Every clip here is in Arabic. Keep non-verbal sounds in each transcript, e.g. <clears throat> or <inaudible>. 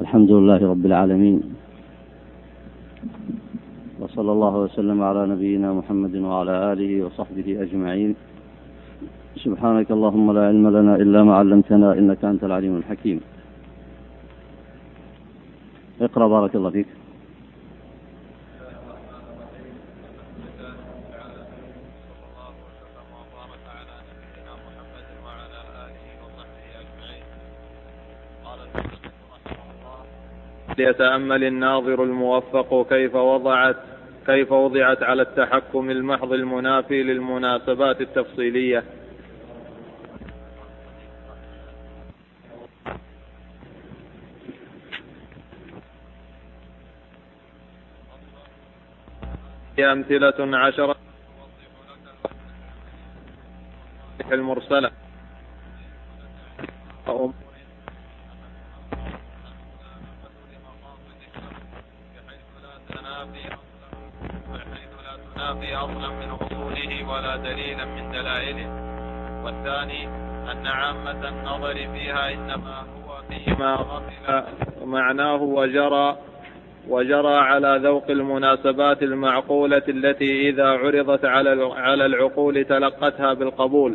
الحمد لله رب العالمين. وصلى الله وسلم على نبينا محمد وعلى آله وصحبه أجمعين. سبحانك اللهم لا علم لنا إلا ما علمتنا إنك أنت العليم الحكيم. اقرأ بارك الله فيك. ليتأمل الناظر الموفق كيف وضعت كيف وضعت على التحكم المحض المنافي للمناسبات التفصيلية. أمثلة عشرة. المرسلة. إنما هو فيما غفل معناه وجرى وجرى على ذوق المناسبات المعقولة التي إذا عرضت على على العقول تلقتها بالقبول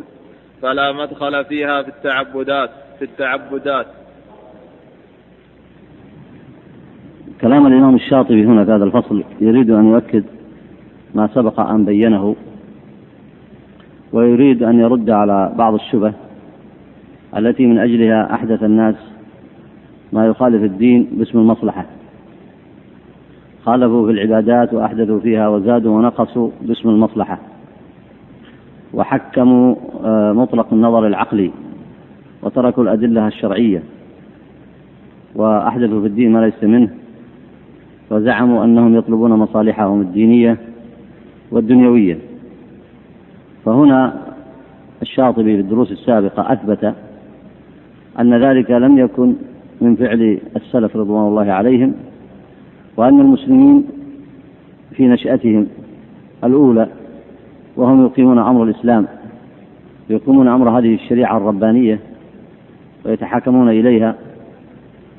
فلا مدخل فيها في التعبدات في التعبدات. كلام الإمام الشاطبي هنا في هذا الفصل يريد أن يؤكد ما سبق أن بينه ويريد أن يرد على بعض الشبه التي من أجلها أحدث الناس ما يخالف الدين باسم المصلحة. خالفوا في العبادات وأحدثوا فيها وزادوا ونقصوا باسم المصلحة. وحكموا آه، مطلق النظر العقلي وتركوا الأدلة الشرعية. وأحدثوا في الدين ما ليس منه. وزعموا أنهم يطلبون مصالحهم الدينية والدنيوية. فهنا الشاطبي في الدروس السابقة أثبت أن ذلك لم يكن من فعل السلف رضوان الله عليهم وأن المسلمين في نشأتهم الأولى وهم يقيمون أمر الإسلام يقيمون أمر هذه الشريعة الربانية ويتحاكمون إليها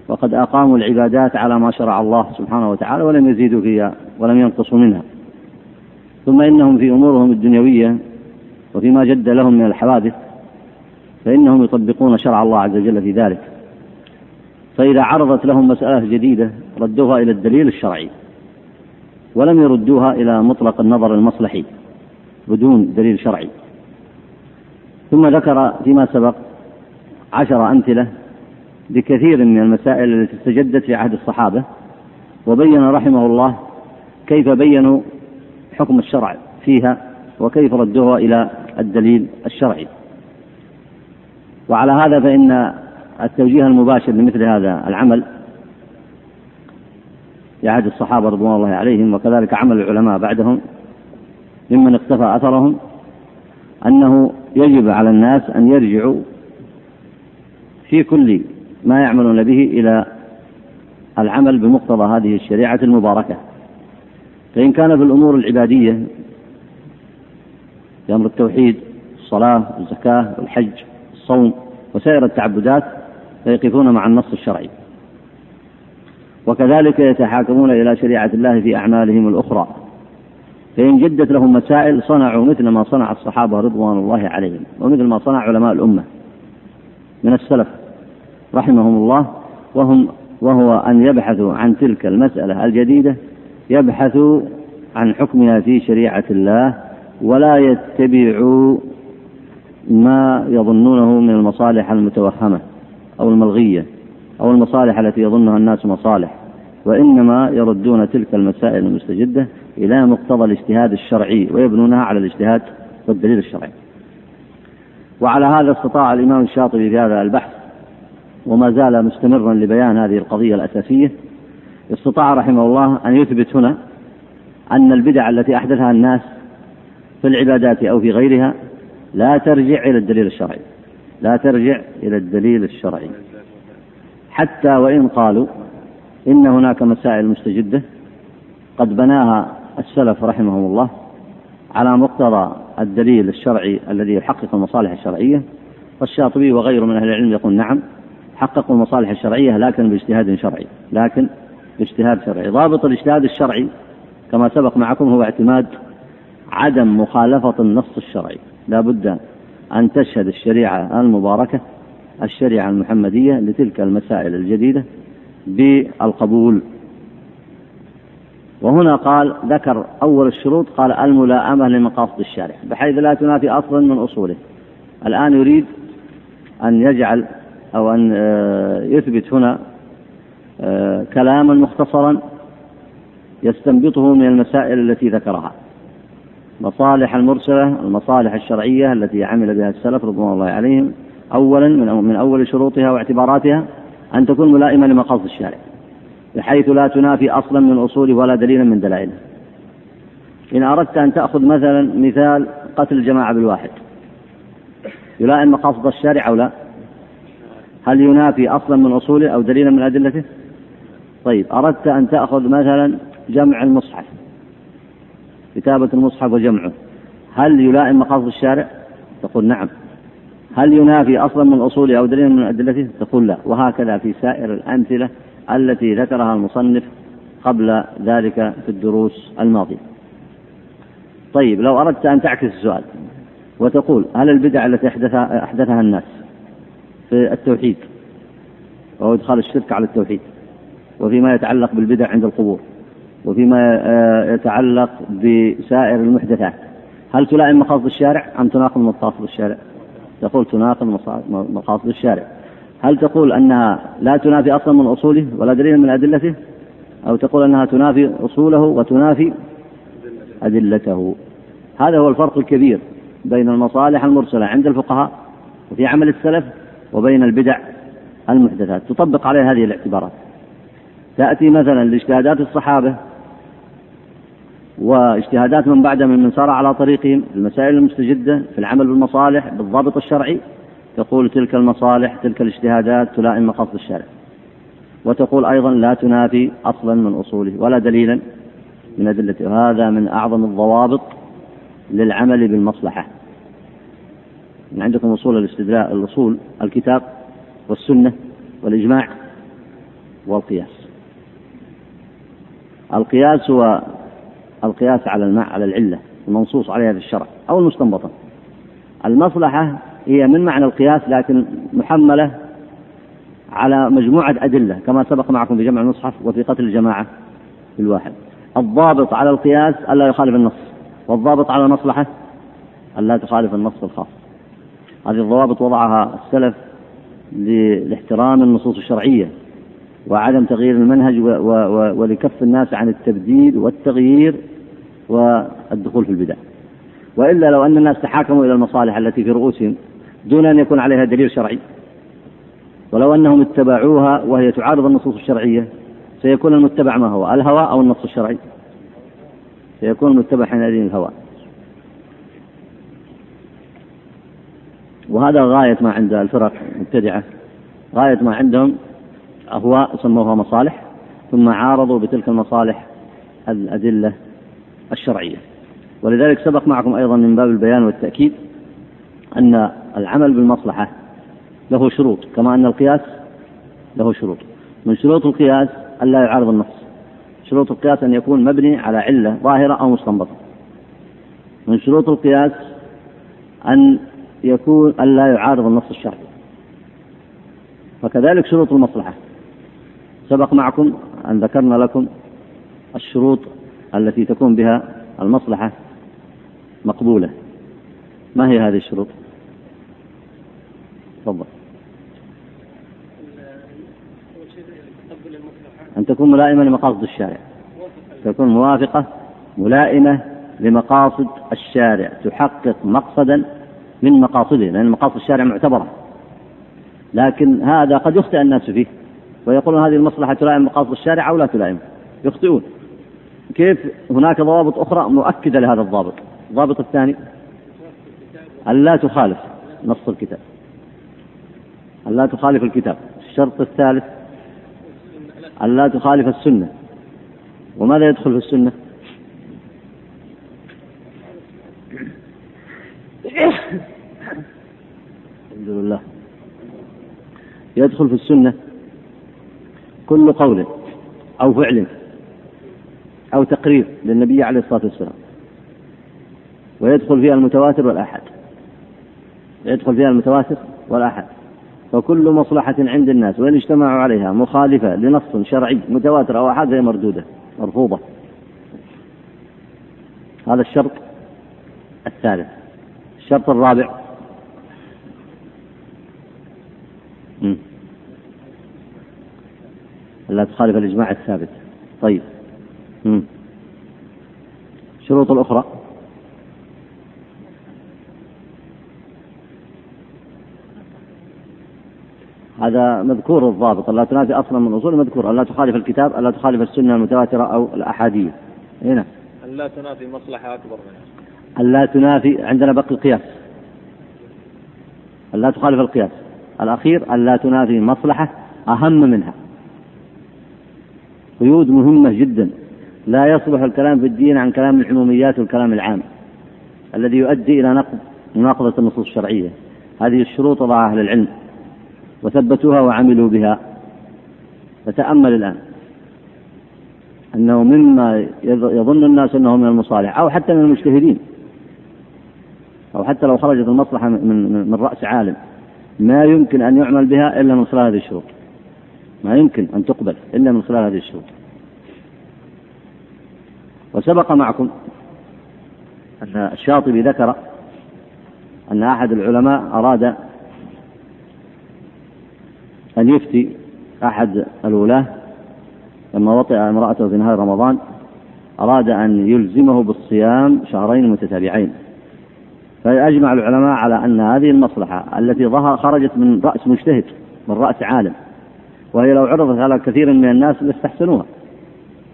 وقد أقاموا العبادات على ما شرع الله سبحانه وتعالى ولم يزيدوا فيها ولم ينقصوا منها. ثم إنهم في أمورهم الدنيوية وفيما جد لهم من الحوادث فإنهم يطبقون شرع الله عز وجل في ذلك. فإذا عرضت لهم مسألة جديدة ردوها إلى الدليل الشرعي ولم يردوها إلى مطلق النظر المصلحي بدون دليل شرعي. ثم ذكر فيما سبق عشر أمثلة بكثير من المسائل التي استجدت في عهد الصحابة وبين رحمه الله كيف بينوا حكم الشرع فيها وكيف ردوها إلى الدليل الشرعي. وعلى هذا فإن التوجيه المباشر لمثل هذا العمل في عهد الصحابة رضوان الله عليهم وكذلك عمل العلماء بعدهم ممن اقتفى أثرهم أنه يجب على الناس أن يرجعوا في كل ما يعملون به إلى العمل بمقتضى هذه الشريعة المباركة. فإن كان في الأمور العبادية في أمر التوحيد الصلاة والزكاة والحج الصوم وسائر التعبدات فيقفون مع النص الشرعي. وكذلك يتحاكمون إلى شريعة الله في أعمالهم الأخرى. فإن جدت لهم مسائل صنعوا مثل ما صنع الصحابة رضوان الله عليهم ومثل ما صنع علماء الأمة من السلف رحمهم الله وهم وهو أن يبحثوا عن تلك المسألة الجديدة يبحثوا عن حكمها في شريعة الله ولا يتبعوا ما يظنونه من المصالح المتوهمة أو الملغية أو المصالح التي يظنها الناس مصالح وإنما يردون تلك المسائل المستجدة إلى مقتضى الاجتهاد الشرعي ويبنونها على الاجتهاد والدليل الشرعي. وعلى هذا استطاع الإمام الشاطبي في هذا البحث وما زال مستمرا لبيان هذه القضية الأساسية استطاع رحمه الله أن يثبت هنا أن البدع التي أحدثها الناس في العبادات أو في غيرها لا ترجع إلى الدليل الشرعي. لا ترجع إلى الدليل الشرعي. حتى وإن قالوا إن هناك مسائل مستجدة قد بناها السلف رحمهم الله على مقتضى الدليل الشرعي الذي يحقق المصالح الشرعية. فالشاطبي وغيره من أهل العلم يقول نعم حققوا المصالح الشرعية لكن باجتهاد شرعي. لكن باجتهاد شرعي. ضابط الاجتهاد الشرعي كما سبق معكم هو اعتماد عدم مخالفة النص الشرعي. لا بد أن تشهد الشريعة المباركة الشريعة المحمدية لتلك المسائل الجديدة بالقبول. وهنا قال ذكر أول الشروط قال الملائمة لمقاصد الشارع بحيث لا تنافي أصلا من أصوله. الآن يريد أن يجعل أو أن آه، يثبت هنا آه، كلاما مختصرا يستنبطه من المسائل التي ذكرها. مصالح المرسلة المصالح الشرعية التي عمل بها السلف رضوان الله عليهم أولا من من أول شروطها واعتباراتها أن تكون ملائمة لمقاصد الشارع بحيث لا تنافي أصلا من أصوله ولا دليلا من دلائله إن أردت أن تأخذ مثلا مثال قتل الجماعة بالواحد يلائم مقاصد الشارع أو لا؟ هل ينافي أصلا من أصوله أو دليلا من أدلته؟ طيب أردت أن تأخذ مثلا جمع المصحف. كتابة المصحف وجمعه. هل يلائم مقاصد الشارع؟ تقول نعم. هل ينافي أصلا من أصوله أو دليلا من أدلته؟ تقول لا. وهكذا في سائر الأمثلة التي ذكرها المصنف قبل ذلك في الدروس الماضية. طيب لو أردت أن تعكس السؤال وتقول هل البدع التي أحدثها, أحدثها الناس في التوحيد وهو إدخال الشرك على التوحيد وفيما يتعلق بالبدع عند القبور وفيما آه، يتعلق بسائر المحدثات. هل تلائم مقاصد الشارع أم تناقض مقاصد الشارع؟ تقول تناقض مقاصد الشارع. هل تقول أنها لا تنافي أصلا من أصوله ولا دليل من أدلته؟ أو تقول أنها تنافي أصوله وتنافي أدلته؟ هذا هو الفرق الكبير بين المصالح المرسلة عند الفقهاء وفي عمل السلف وبين البدع المحدثات. تطبق عليها هذه الاعتبارات. تأتي مثلا لاجتهادات الصحابة واجتهادات من بعدهم من سار على طريقهم المسائل المستجدة في العمل بالمصالح بالضابط الشرعي تقول تلك المصالح تلك الاجتهادات تلائم مقاصد الشارع. وتقول أيضا لا تنافي أصلا من أصوله ولا دليلا من أدلته. هذا من أعظم الضوابط للعمل بالمصلحة. من عندكم أصول الاستدلاء الأصول الكتاب والسنة والإجماع والقياس. القياس هو القياس على الماء على العلة المنصوص عليها في الشرع أو المستنبطة. المصلحة هي من معنى القياس لكن محملة على مجموعة أدلة كما سبق معكم في جمع المصحف وفي قتل الجماعة الواحد. الضابط على القياس ألا يخالف النص والضابط على المصلحة ألا تخالف النص الخاص. هذه الضوابط وضعها السلف لاحترام النصوص الشرعية وعدم تغيير المنهج ولكف الناس عن التبديل والتغيير والدخول في البدع. وإلا لو أن الناس تحاكموا إلى المصالح التي في رؤوسهم دون أن يكون عليها دليل شرعي. ولو أنهم اتبعوها وهي تعارض النصوص الشرعية سيكون المتبع ما هو الهوى أو النص الشرعي. سيكون المتبع حينئذ الهوى. وهذا غاية ما عند الفرق المبتدعة. غاية ما عندهم أهواء سموها مصالح ثم عارضوا بتلك المصالح الأدلة الشرعية. ولذلك سبق معكم أيضا من باب البيان والتأكيد أن العمل بالمصلحة له شروط كما أن القياس له شروط. من شروط القياس ألا يعارض النص. شروط القياس أن يكون مبني على علة ظاهرة أو مستنبطة. من شروط القياس أن يكون ألا يعارض النص الشرعي. وكذلك شروط المصلحة. سبق معكم أن ذكرنا لكم الشروط التي تكون بها المصلحة مقبولة. ما هي هذه الشروط؟ تفضل. أن تكون ملائمة لمقاصد الشارع. تكون موافقة ملائمة لمقاصد الشارع. تحقق مقصدا من مقاصده لأن مقاصد الشارع معتبرة. لكن هذا قد يخطئ الناس فيه ويقولون هذه المصلحة تلائم مقاصد الشارع أو لا تلائم. يخطئون. كيف هناك ضوابط أخرى مؤكدة لهذا الضابط؟ الضابط الثاني أن لا تخالف نص الكتاب. أن لا تخالف الكتاب. الشرط الثالث أن لا تخالف السنة. وماذا يدخل في السنة؟ الحمد لله. يدخل في السنة كل قول أو فعل. أو تقرير للنبي عليه الصلاة والسلام. ويدخل فيها المتواتر والآحاد يدخل فيها المتواتر والآحاد فكل مصلحة عند الناس وإن اجتمعوا عليها مخالفة لنص شرعي متواتر أو أحد هي مردودة مرفوضة. هذا الشرط الثالث. الشرط الرابع. لا تخالف الإجماع الثابت. طيب. الشروط الأخرى. هذا مذكور الضابط لا تنافي أصلا من الأصول مذكور. الا تخالف الكتاب الا تخالف السنة المتواترة أو الأحادية. هنا. الا تنافي مصلحة أكبر منها. الا تنافي عندنا بقي القياس. الا تخالف القياس. الأخير الا تنافي مصلحة أهم منها. قيود مهمة جدا. لا يصلح الكلام في الدين عن كلام العموميات والكلام العام الذي يؤدي إلى نقض مناقضة النصوص الشرعية. هذه الشروط وضعها أهل العلم وثبتوها وعملوا بها. فتأمل الآن أنه مما يظن الناس أنه من المصالح أو حتى من المجتهدين أو حتى لو خرجت المصلحة من, من رأس عالم. ما يمكن أن يعمل بها إلا من خلال هذه الشروط. ما يمكن أن تقبل إلا من خلال هذه الشروط. وسبق معكم أن الشاطبي ذكر أن أحد العلماء أراد أن يفتي أحد الولاة لما وطئ امرأته في نهار رمضان أراد أن يلزمه بالصيام شهرين متتابعين. فأجمع العلماء على أن هذه المصلحة التي ظهر خرجت من رأس مجتهد من رأس عالم وهي لو عرضت على كثير من الناس لاستحسنوها.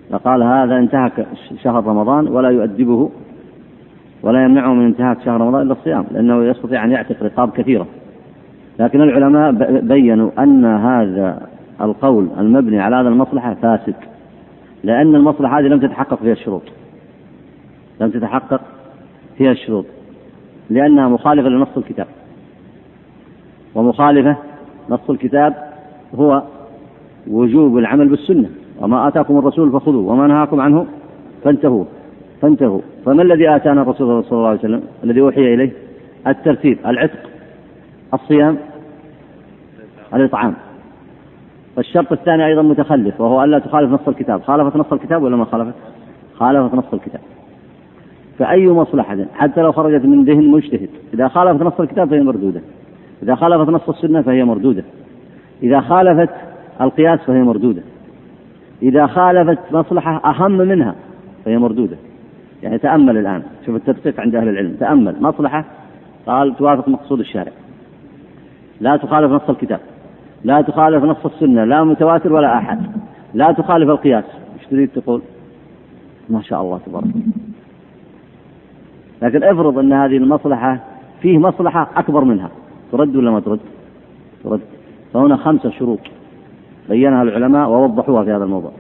فقال هذا انتهك شهر رمضان ولا يؤدبه ولا يمنعه من انتهاك شهر رمضان إلا الصيام لأنه يستطيع أن يعتق رقاب كثيرة. لكن العلماء بينوا أن هذا القول المبني على هذا المصلحة فاسد لأن المصلحة هذه لم تتحقق فيها الشروط. لم تتحقق فيها الشروط. لأنها مخالفة لنص الكتاب. ومخالفة نص الكتاب هو وجوب العمل بالسنة. وما آتاكم الرسول فخذوه وما نهاكم عنه فانتهوا فانتهوا. فما الذي آتانا الرسول صلى الله عليه وسلم؟ الذي أوحي إليه؟ الترتيب العتق الصيام الإطعام. والشرط الثاني أيضا متخلف وهو ألا تخالف نص الكتاب. خالفت نص الكتاب ولا ما خالفت؟ خالفت نص الكتاب. فأي مصلحة؟ حتى لو خرجت من ذهن مجتهد. إذا خالفت نص الكتاب فهي مردودة. إذا خالفت نص السنة فهي مردودة. إذا خالفت القياس فهي مردودة. إذا خالفت مصلحة أهم منها فهي مردودة. يعني تأمل الآن. شوف التدقيق عند أهل العلم. تأمل مصلحة قال توافق مقصود الشارع. لا تخالف نص الكتاب. لا تخالف نص السنة. لا متواتر ولا أحد. لا تخالف القياس. إيش تريد تقول؟ ما شاء الله تبارك. لكن افرض أن هذه المصلحة فيه مصلحة أكبر منها. ترد ولا ما ترد؟ ترد. فهنا خمسة شروط. بينها العلماء ووضحوها في هذا الموضوع.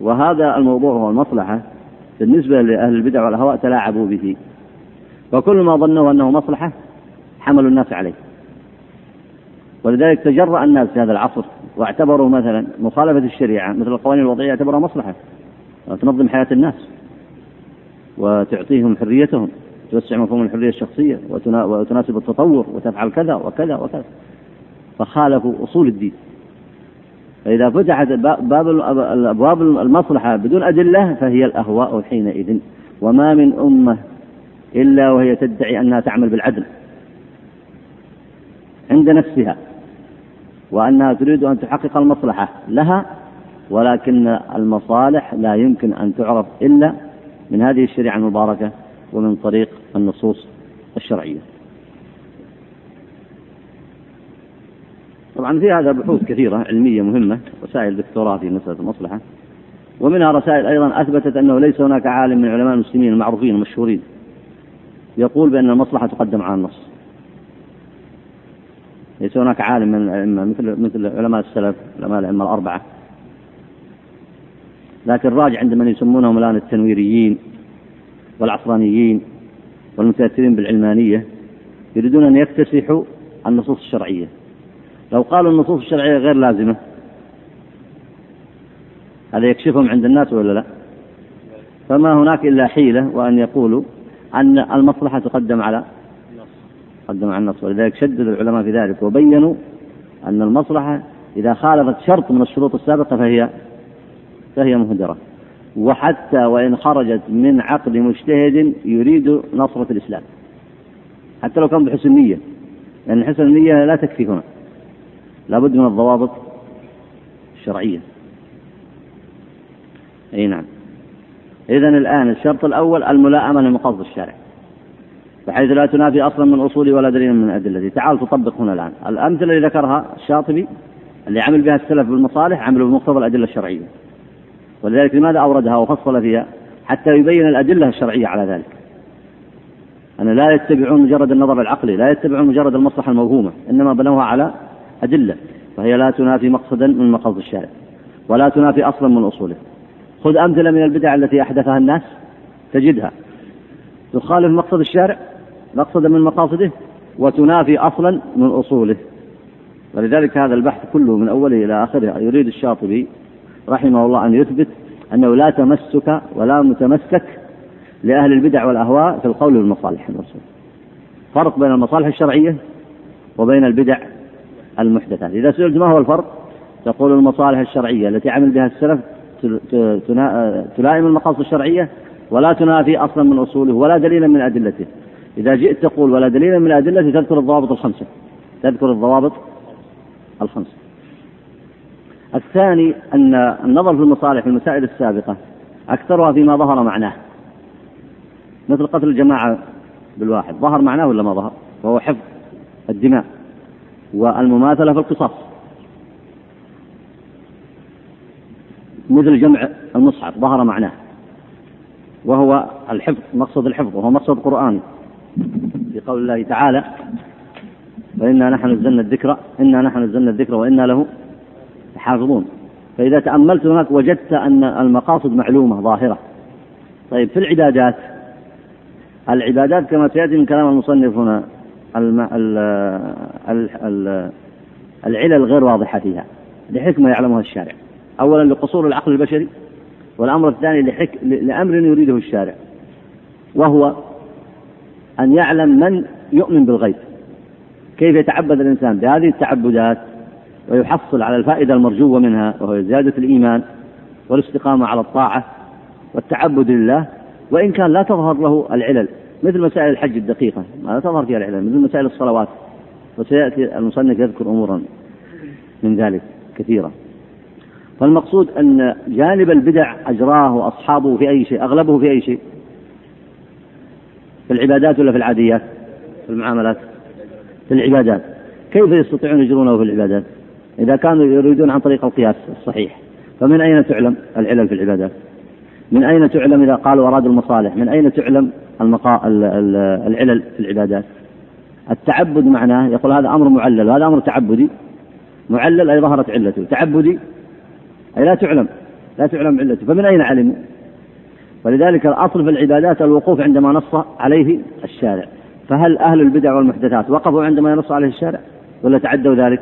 وهذا الموضوع هو المصلحة بالنسبة لأهل البدع والهواء تلاعبوا به. وكل ما ظنوا أنه مصلحة حملوا الناس عليه. ولذلك تجرأ الناس في هذا العصر واعتبروا مثلا مخالفة الشريعة مثل القوانين الوضعية اعتبرها مصلحة. تنظم حياة الناس وتعطيهم حريتهم توسع مفهوم الحرية الشخصية وتناسب التطور وتفعل كذا وكذا وكذا. فخالفوا أصول الدين. فإذا فتحت باب الأبواب المصلحة بدون أدلة فهي الأهواء حينئذ. وما من أمة إلا وهي تدعي أنها تعمل بالعدل عند نفسها وأنها تريد أن تحقق المصلحة لها ولكن المصالح لا يمكن أن تعرف إلا من هذه الشريعة المباركة ومن طريق النصوص الشرعية. طبعا في هذا بحوث كثيرة علمية مهمة رسائل دكتوراه في مسألة المصلحة. ومنها رسائل أيضا أثبتت أنه ليس هناك عالم من علماء المسلمين المعروفين المشهورين يقول بأن المصلحة تقدم على النص. ليس هناك عالم من الأئمة مثل مثل علماء السلف علماء الأئمة الأربعة. لكن راجع عند من يسمونهم الآن التنويريين والعصرانيين والمتأثرين بالعلمانية يريدون أن يكتسحوا النصوص الشرعية. لو قالوا النصوص الشرعية غير لازمة هذا يكشفهم عند الناس ولا لا؟ فما هناك إلا حيلة وأن يقولوا أن المصلحة تقدم على تقدم على النص ولذلك شدد العلماء في ذلك وبينوا أن المصلحة إذا خالفت شرط من الشروط السابقة فهي فهي مهدرة. وحتى وإن خرجت من عقد مجتهد يريد نصرة الإسلام حتى لو كان بحسن نية لأن حسن النية لا تكفي هنا. لابد من الضوابط الشرعية. أي نعم. إذا الآن الشرط الأول الملائمة لمقاصد الشارع بحيث لا تنافي أصلا من أصول ولا دليل من أدلته تعال تطبق هنا الآن. الأمثلة اللي ذكرها الشاطبي اللي عمل بها السلف بالمصالح عملوا بمقتضى الأدلة الشرعية. ولذلك لماذا أوردها وفصل فيها؟ حتى يبين الأدلة الشرعية على ذلك. أن لا يتبعون مجرد النظر العقلي لا يتبعون مجرد المصلحة الموهومة إنما بنوها على أدلة فهي لا تنافي مقصدا من مقاصد الشارع ولا تنافي أصلا من أصوله. خذ أمثلة من البدع التي أحدثها الناس تجدها. تخالف مقصد الشارع مقصدا من مقاصده وتنافي أصلا من أصوله. ولذلك هذا البحث كله من أوله إلى آخره. يريد الشاطبي رحمه الله أن يثبت أنه لا تمسك ولا متمسك لأهل البدع والأهواء في القول بالمصالح فرق بين المصالح الشرعية وبين البدع المحدثات. إذا سئلت ما هو الفرق. تقول المصالح الشرعية التي عمل بها السلف تلائم المقاصد الشرعية ولا تنافي أصلا من أصوله ولا دليلا من أدلته. إذا جئت تقول ولا دليلا من أدلته تذكر الضوابط الخمسة. تذكر الضوابط الخمسة. الثاني أن النظر في المصالح في المسائل السابقة أكثرها فيما ظهر معناه. مثل قتل الجماعة بالواحد. ظهر معناه ولا ما ظهر؟ وهو حفظ الدماء. والمماثلة في القصاص. مثل جمع المصحف ظهر معناه. وهو الحفظ مقصد الحفظ وهو مقصد قرآني في قول الله تعالى وإنا نحن نزلنا الذكر إنا نحن نزلنا الذكر وإنا له حافظون. فإذا تأملت هناك وجدت أن المقاصد معلومة ظاهرة. طيب في العبادات العبادات كما سيأتي من كلام المصنف هنا العلل غير واضحة فيها لحكمة يعلمها الشارع. أولا لقصور العقل البشري والأمر الثاني لحك... لأمر يريده الشارع وهو أن يعلم من يؤمن بالغيب كيف يتعبد الإنسان بهذه التعبدات ويحصل على الفائدة المرجوة منها وهو زيادة الإيمان والاستقامة على الطاعة والتعبد لله وإن كان لا تظهر له العلل. مثل مسائل الحج الدقيقة. ما تظهر فيها العلل مثل مسائل الصلوات. وسيأتي المصنف يذكر أمورا من ذلك كثيرة. فالمقصود أن جانب البدع أجراه أصحابه في أي شيء أغلبه في أي شيء. في العبادات ولا في العاديات؟ في المعاملات؟ في العبادات. كيف يستطيعون يجرونه في العبادات؟ إذا كانوا يريدون عن طريق القياس الصحيح. فمن أين تعلم العلل في العبادات؟ من أين تعلم إذا قالوا أرادوا المصالح؟ من أين تعلم المقا... العلل في العبادات. التعبد معناه يقول هذا أمر معلل وهذا أمر تعبدي. معلل أي ظهرت علته. تعبدي أي لا تعلم لا تعلم علته. فمن أين علموا ولذلك الأصل في العبادات الوقوف عندما نص عليه الشارع. فهل أهل البدع والمحدثات وقفوا عندما ينص عليه الشارع؟ ولا تعدوا ذلك؟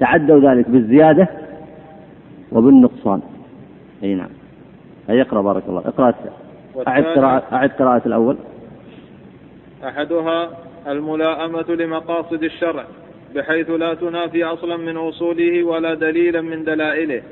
تعدوا ذلك بالزيادة وبالنقصان. أي نعم. أي اقرأ بارك الله. اقرأ أعد قراءة أعد قراءة الأول. أحدها الملاءمة لمقاصد الشرع بحيث لا تنافي أصلا من أصوله ولا دليلا من دلائله.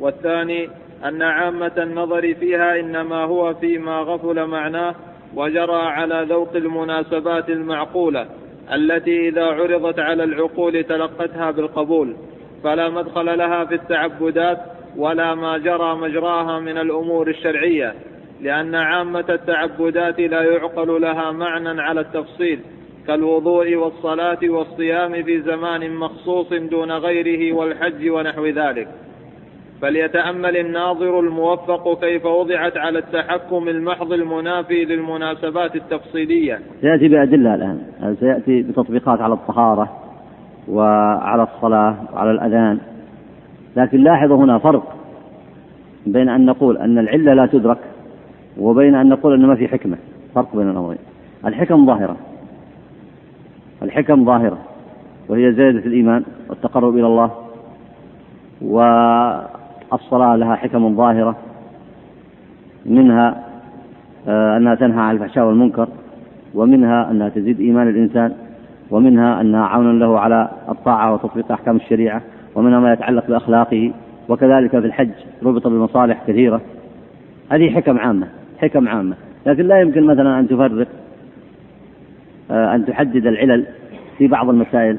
والثاني أن عامة النظر فيها إنما هو فيما غفل معناه وجرى على ذوق المناسبات المعقولة التي إذا عرضت على العقول تلقتها بالقبول. فلا مدخل لها في التعبدات ولا ما جرى مجراها من الأمور الشرعية. لأن عامة التعبدات لا يعقل لها معنى على التفصيل كالوضوء والصلاة والصيام في زمان مخصوص دون غيره والحج ونحو ذلك. فليتأمل الناظر الموفق كيف وضعت على التحكم المحض المنافي للمناسبات التفصيلية. سيأتي بأدلة الآن. سيأتي بتطبيقات على الطهارة وعلى الصلاة وعلى الأذان. لكن لاحظوا هنا فرق بين أن نقول أن العلة لا تدرك وبين أن نقول أن ما في حكمة فرق بين الأمرين. الحكم ظاهرة. الحكم ظاهرة وهي زيادة الإيمان والتقرب إلى الله والصلاة لها حكم ظاهرة منها آه، أنها تنهى عن الفحشاء والمنكر ومنها أنها تزيد إيمان الإنسان ومنها أنها عون له على الطاعة وتطبيق أحكام الشريعة ومنها ما يتعلق بأخلاقه وكذلك في الحج ربط بمصالح كثيرة. هذه حكم عامة. حكم عامة لكن لا يمكن مثلا أن تفرق آه، أن تحدد العلل في بعض المسائل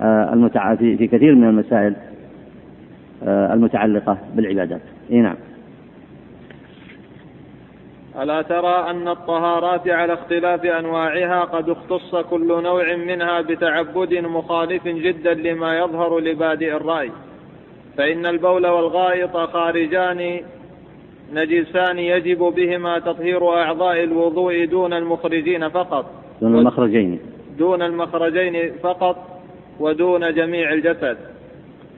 آه، المتع... في في كثير من المسائل آه، المتعلقة بالعبادات. إيه نعم. ألا ترى أن الطهارات على اختلاف أنواعها قد اختص كل نوع منها بتعبد مخالف جدا لما يظهر لبادئ الرأي فإن البول والغائط خارجان نجسان يجب بهما تطهير أعضاء الوضوء دون المخرجين فقط. دون المخرجين. دون المخرجين فقط ودون جميع الجسد.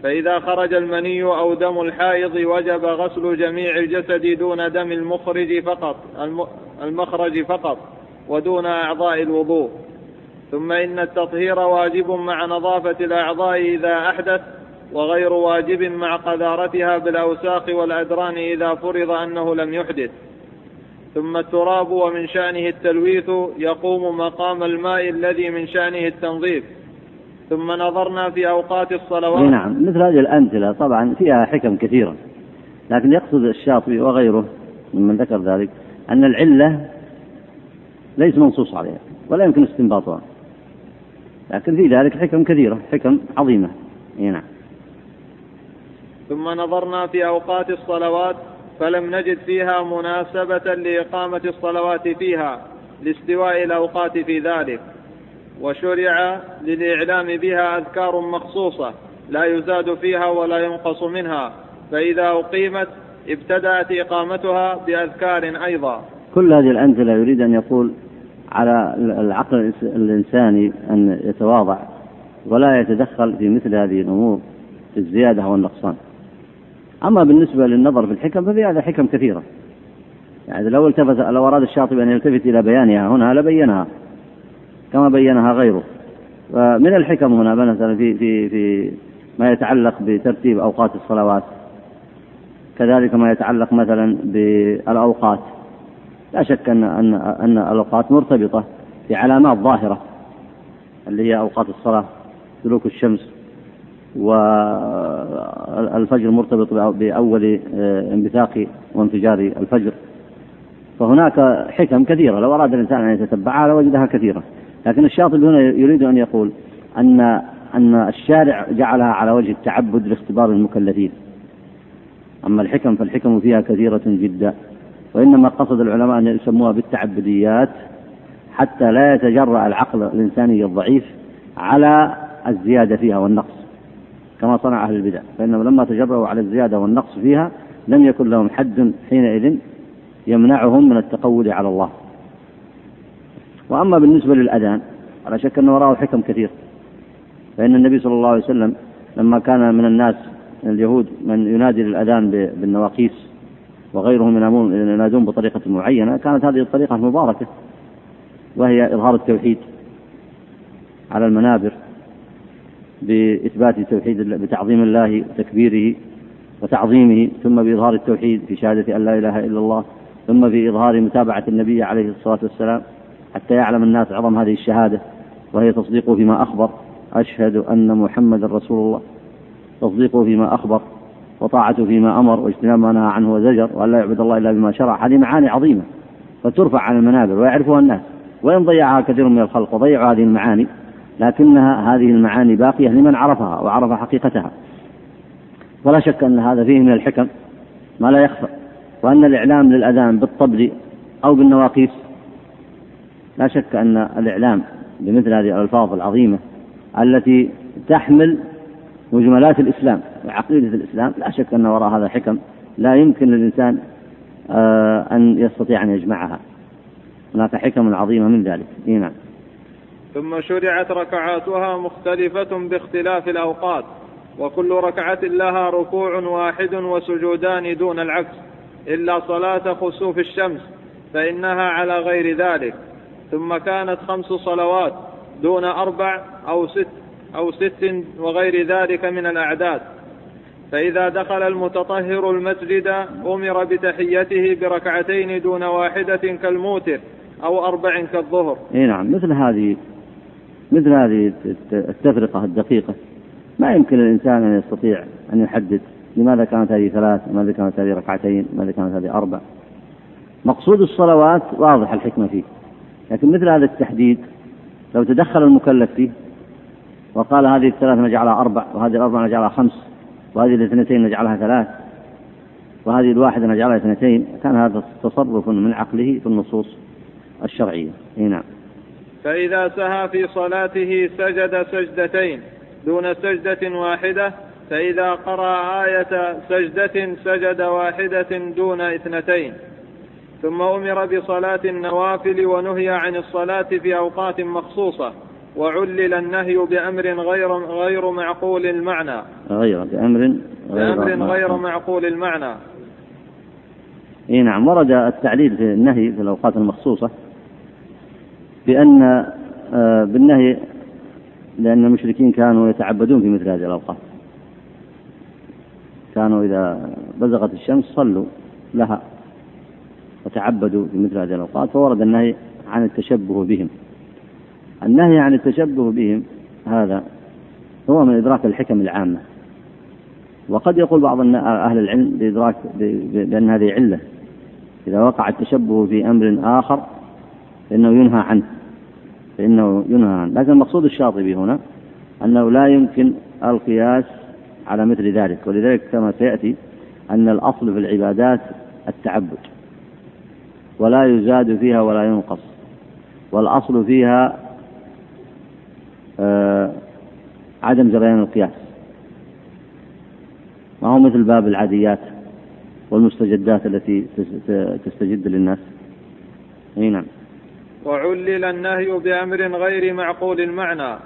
فإذا خرج المني أو دم الحائض وجب غسل جميع الجسد دون دم المخرج فقط المخرج فقط ودون أعضاء الوضوء. ثم إن التطهير واجب مع نظافة الأعضاء إذا أحدث وغير واجب مع قذارتها بالأوساخ والأدران إذا فرض أنه لم يحدث. ثم التراب ومن شأنه التلويث يقوم مقام الماء الذي من شأنه التنظيف. ثم نظرنا في أوقات الصلوات. نعم مثل هذه الأمثلة طبعا فيها حكم كثيرة لكن يقصد الشاطبي وغيره ممن ذكر ذلك أن العلة ليس منصوص عليها ولا يمكن استنباطها. لكن في ذلك حكم كثيرة حكم عظيمة. نعم. ثم نظرنا في أوقات الصلوات فلم نجد فيها مناسبة لإقامة الصلوات فيها لاستواء الأوقات في ذلك. وشرع للإعلام بها أذكار مخصوصة لا يزاد فيها ولا ينقص منها فإذا أقيمت ابتدأت إقامتها بأذكار أيضا. كل هذه الأمثلة يريد أن يقول على العقل الإنساني أن يتواضع ولا يتدخل في مثل هذه الأمور في الزيادة والنقصان. أما بالنسبة للنظر في الحكم ففي هذا حكم كثيرة. يعني لو التفت لو أراد الشاطبي أن يلتفت إلى بيانها هنا لبينها كما بينها غيره. ومن الحكم هنا مثلا في في في ما يتعلق بترتيب أوقات الصلوات كذلك ما يتعلق مثلا بالأوقات. لا شك أن أن أن الأوقات مرتبطة بعلامات ظاهرة اللي هي أوقات الصلاة سلوك الشمس والفجر مرتبط بأول آه، انبثاق وانفجار الفجر. فهناك حكم كثيرة. لو أراد الإنسان أن يتتبعها لوجدها كثيرة. لكن الشاطبي هنا يريد أن يقول أن أن الشارع جعلها على وجه التعبد لاختبار المكلفين. أما الحكم فالحكم فيها كثيرة جدا. وإنما قصد العلماء أن يسموها بالتعبديات حتى لا يتجرأ العقل الإنساني الضعيف على الزيادة فيها والنقص. كما صنع أهل البدع فإنهم لما تجرؤوا على الزيادة والنقص فيها لم يكن لهم حد حينئذ يمنعهم من التقول على الله. وأما بالنسبة للأذان على شك أنه وراءه حكم كثير. فإن النبي صلى الله عليه وسلم لما كان من الناس من اليهود من ينادي للأذان بالنواقيس وغيرهم ينادون بطريقة معينة كانت هذه الطريقة المباركة وهي إظهار التوحيد على المنابر بإثبات التوحيد بتعظيم الله وتكبيره وتعظيمه ثم بإظهار التوحيد في شهادة أن لا إله إلا الله ثم في إظهار متابعة النبي عليه الصلاة والسلام حتى يعلم الناس عظم هذه الشهادة وهي تصديقه فيما أخبر أشهد أن محمد رسول الله. تصديقه فيما أخبر وطاعته فيما أمر واجتناب ما نهى عنه وزجر وأن لا يعبد الله إلا بما شرع. هذه معاني عظيمة فترفع على المنابر ويعرفها الناس وإن ضيعها كثير من الخلق وضيعوا هذه المعاني. لكنها هذه المعاني باقية لمن عرفها وعرف حقيقتها. ولا شك أن هذا فيه من الحكم ما لا يخفى وأن الإعلام للأذان بالطبل أو بالنواقيس لا شك أن الإعلام بمثل هذه الألفاظ العظيمة التي تحمل مجملات الإسلام وعقيدة الإسلام لا شك أن وراء هذا حكم لا يمكن للإنسان آه، أن يستطيع أن يجمعها. هناك حكم عظيمة من ذلك. إيه نعم. ثم شرعت ركعاتها مختلفة باختلاف الأوقات وكل ركعة لها ركوع واحد وسجودان دون العكس إلا صلاة خسوف الشمس فإنها على غير ذلك. ثم كانت خمس صلوات دون أربع أو ست أو ست وغير ذلك من الأعداد. فإذا دخل المتطهر المسجد أمر بتحيته بركعتين دون واحدة كالموتر أو أربع كالظهر. إي نعم مثل هذه مثل هذه التفرقة الدقيقة. ما يمكن الإنسان أن يستطيع أن يحدد لماذا كانت هذه ثلاث لماذا كانت هذه ركعتين لماذا كانت هذه أربع. مقصود الصلوات واضح الحكمة فيه. لكن مثل هذا التحديد لو تدخل المكلف فيه وقال هذه الثلاث نجعلها أربع وهذه الأربع نجعلها خمس وهذه الاثنتين نجعلها ثلاث وهذه الواحدة نجعلها اثنتين كان هذا تصرف من عقله في النصوص الشرعية. اي نعم. فإذا سهى في صلاته سجد سجدتين دون سجدة واحدة فإذا قرأ آية سجدة سجد واحدة دون اثنتين. ثم أمر بصلاة النوافل ونهي عن الصلاة في أوقات مخصوصة وعلل النهي بأمر غير غير معقول المعنى. غير بأمر غير بأمر غير معقول المعنى. إي نعم ورد التعليل في النهي في الأوقات المخصوصة. بأن آه، بالنهي لأن المشركين كانوا يتعبدون في مثل هذه الأوقات. كانوا إذا بزغت الشمس صلوا لها وتعبدوا في مثل هذه الأوقات فورد النهي عن التشبه بهم. النهي عن التشبه بهم هذا هو من إدراك الحكم العامة. وقد يقول بعض أهل العلم بإدراك بأن هذه علة. إذا وقع التشبه في أمر آخر فإنه ينهى عنه. فإنه ينهى عنه. لكن المقصود الشاطبي هنا أنه لا يمكن القياس على مثل ذلك. ولذلك كما سيأتي أن الأصل في العبادات التعبد. ولا يزاد فيها ولا ينقص. والأصل فيها آه عدم جريان القياس. ما هو مثل باب العاديات والمستجدات التي تستجد للناس. إي نعم. وعلل النهي بأمر غير معقول المعنى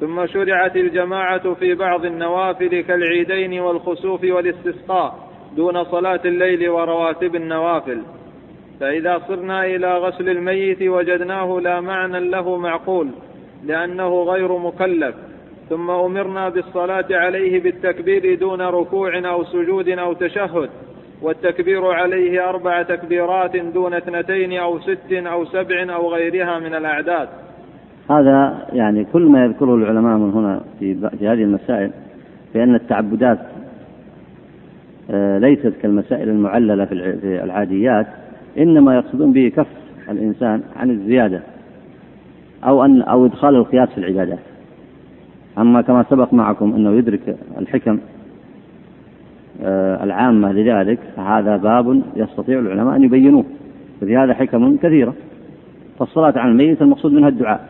ثم شرعت الجماعة في بعض النوافل كالعيدين والخسوف والاستسقاء دون صلاة الليل ورواتب النوافل. فإذا صرنا إلى غسل الميت وجدناه لا معنى له معقول لأنه غير مكلف. ثم أمرنا بالصلاة عليه بالتكبير دون ركوع أو سجود أو تشهد. والتكبير عليه أربع تكبيرات دون اثنتين أو ست أو سبع أو غيرها من الأعداد. هذا يعني كل ما يذكره العلماء من هنا في, في هذه المسائل بأن التعبدات آه، ليست كالمسائل المعللة في العاديات إنما يقصدون به كف الإنسان عن الزيادة أو أن أو إدخال القياس في العبادات. أما كما سبق معكم أنه يدرك الحكم العامة لذلك فهذا باب يستطيع العلماء أن يبينوه. وفي هذا حكم كثيرة. فالصلاة على الميت المقصود منها الدعاء.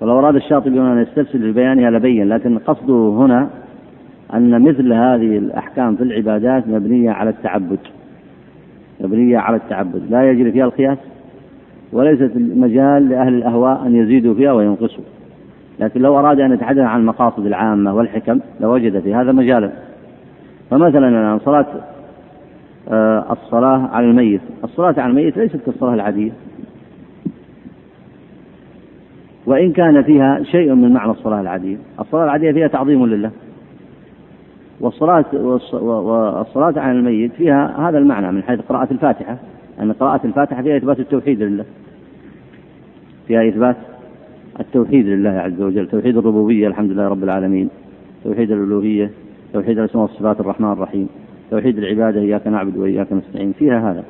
ولو أراد الشاطبي أن يستفسر لبيانها لبين لكن قصده هنا أن مثل هذه الأحكام في العبادات مبنية على التعبد. مبنية على التعبد. لا يجري فيها القياس وليست مجال لأهل الأهواء أن يزيدوا فيها وينقصوا. لكن لو أراد أن يتحدث عن المقاصد العامة والحكم لوجد في هذا مجالا. فمثلا الآن صلاة آه، الصلاة على الميت. الصلاة على الميت ليست كالصلاة العادية. وإن كان فيها شيء من معنى الصلاة العادية. الصلاة العادية فيها تعظيم لله. والصلاة والصلاة على الميت فيها هذا المعنى من حيث قراءة الفاتحة. أن قراءة الفاتحة فيها إثبات التوحيد لله. فيها إثبات التوحيد لله عز وجل توحيد الربوبية الحمد لله رب العالمين. توحيد الألوهية توحيد الأسماء والصفات الرحمن الرحيم. توحيد العبادة إياك نعبد وإياك نستعين فيها هذا.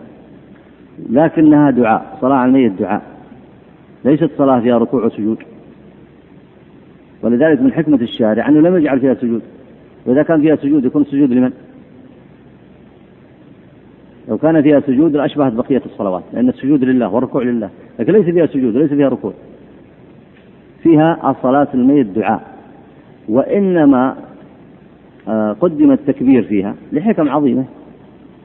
لكنها دعاء صلاة على الميت دعاء. ليست صلاة فيها ركوع وسجود. ولذلك من حكمة الشارع أنه لم يجعل فيها سجود. وإذا كان فيها سجود يكون السجود لمن؟ لو كان فيها سجود لأشبهت بقية الصلوات لأن السجود لله والركوع لله. لكن ليس فيها سجود وليس فيها ركوع. فيها الصلاة الميت دعاء وإنما آه، قدم التكبير فيها لحكم عظيمة.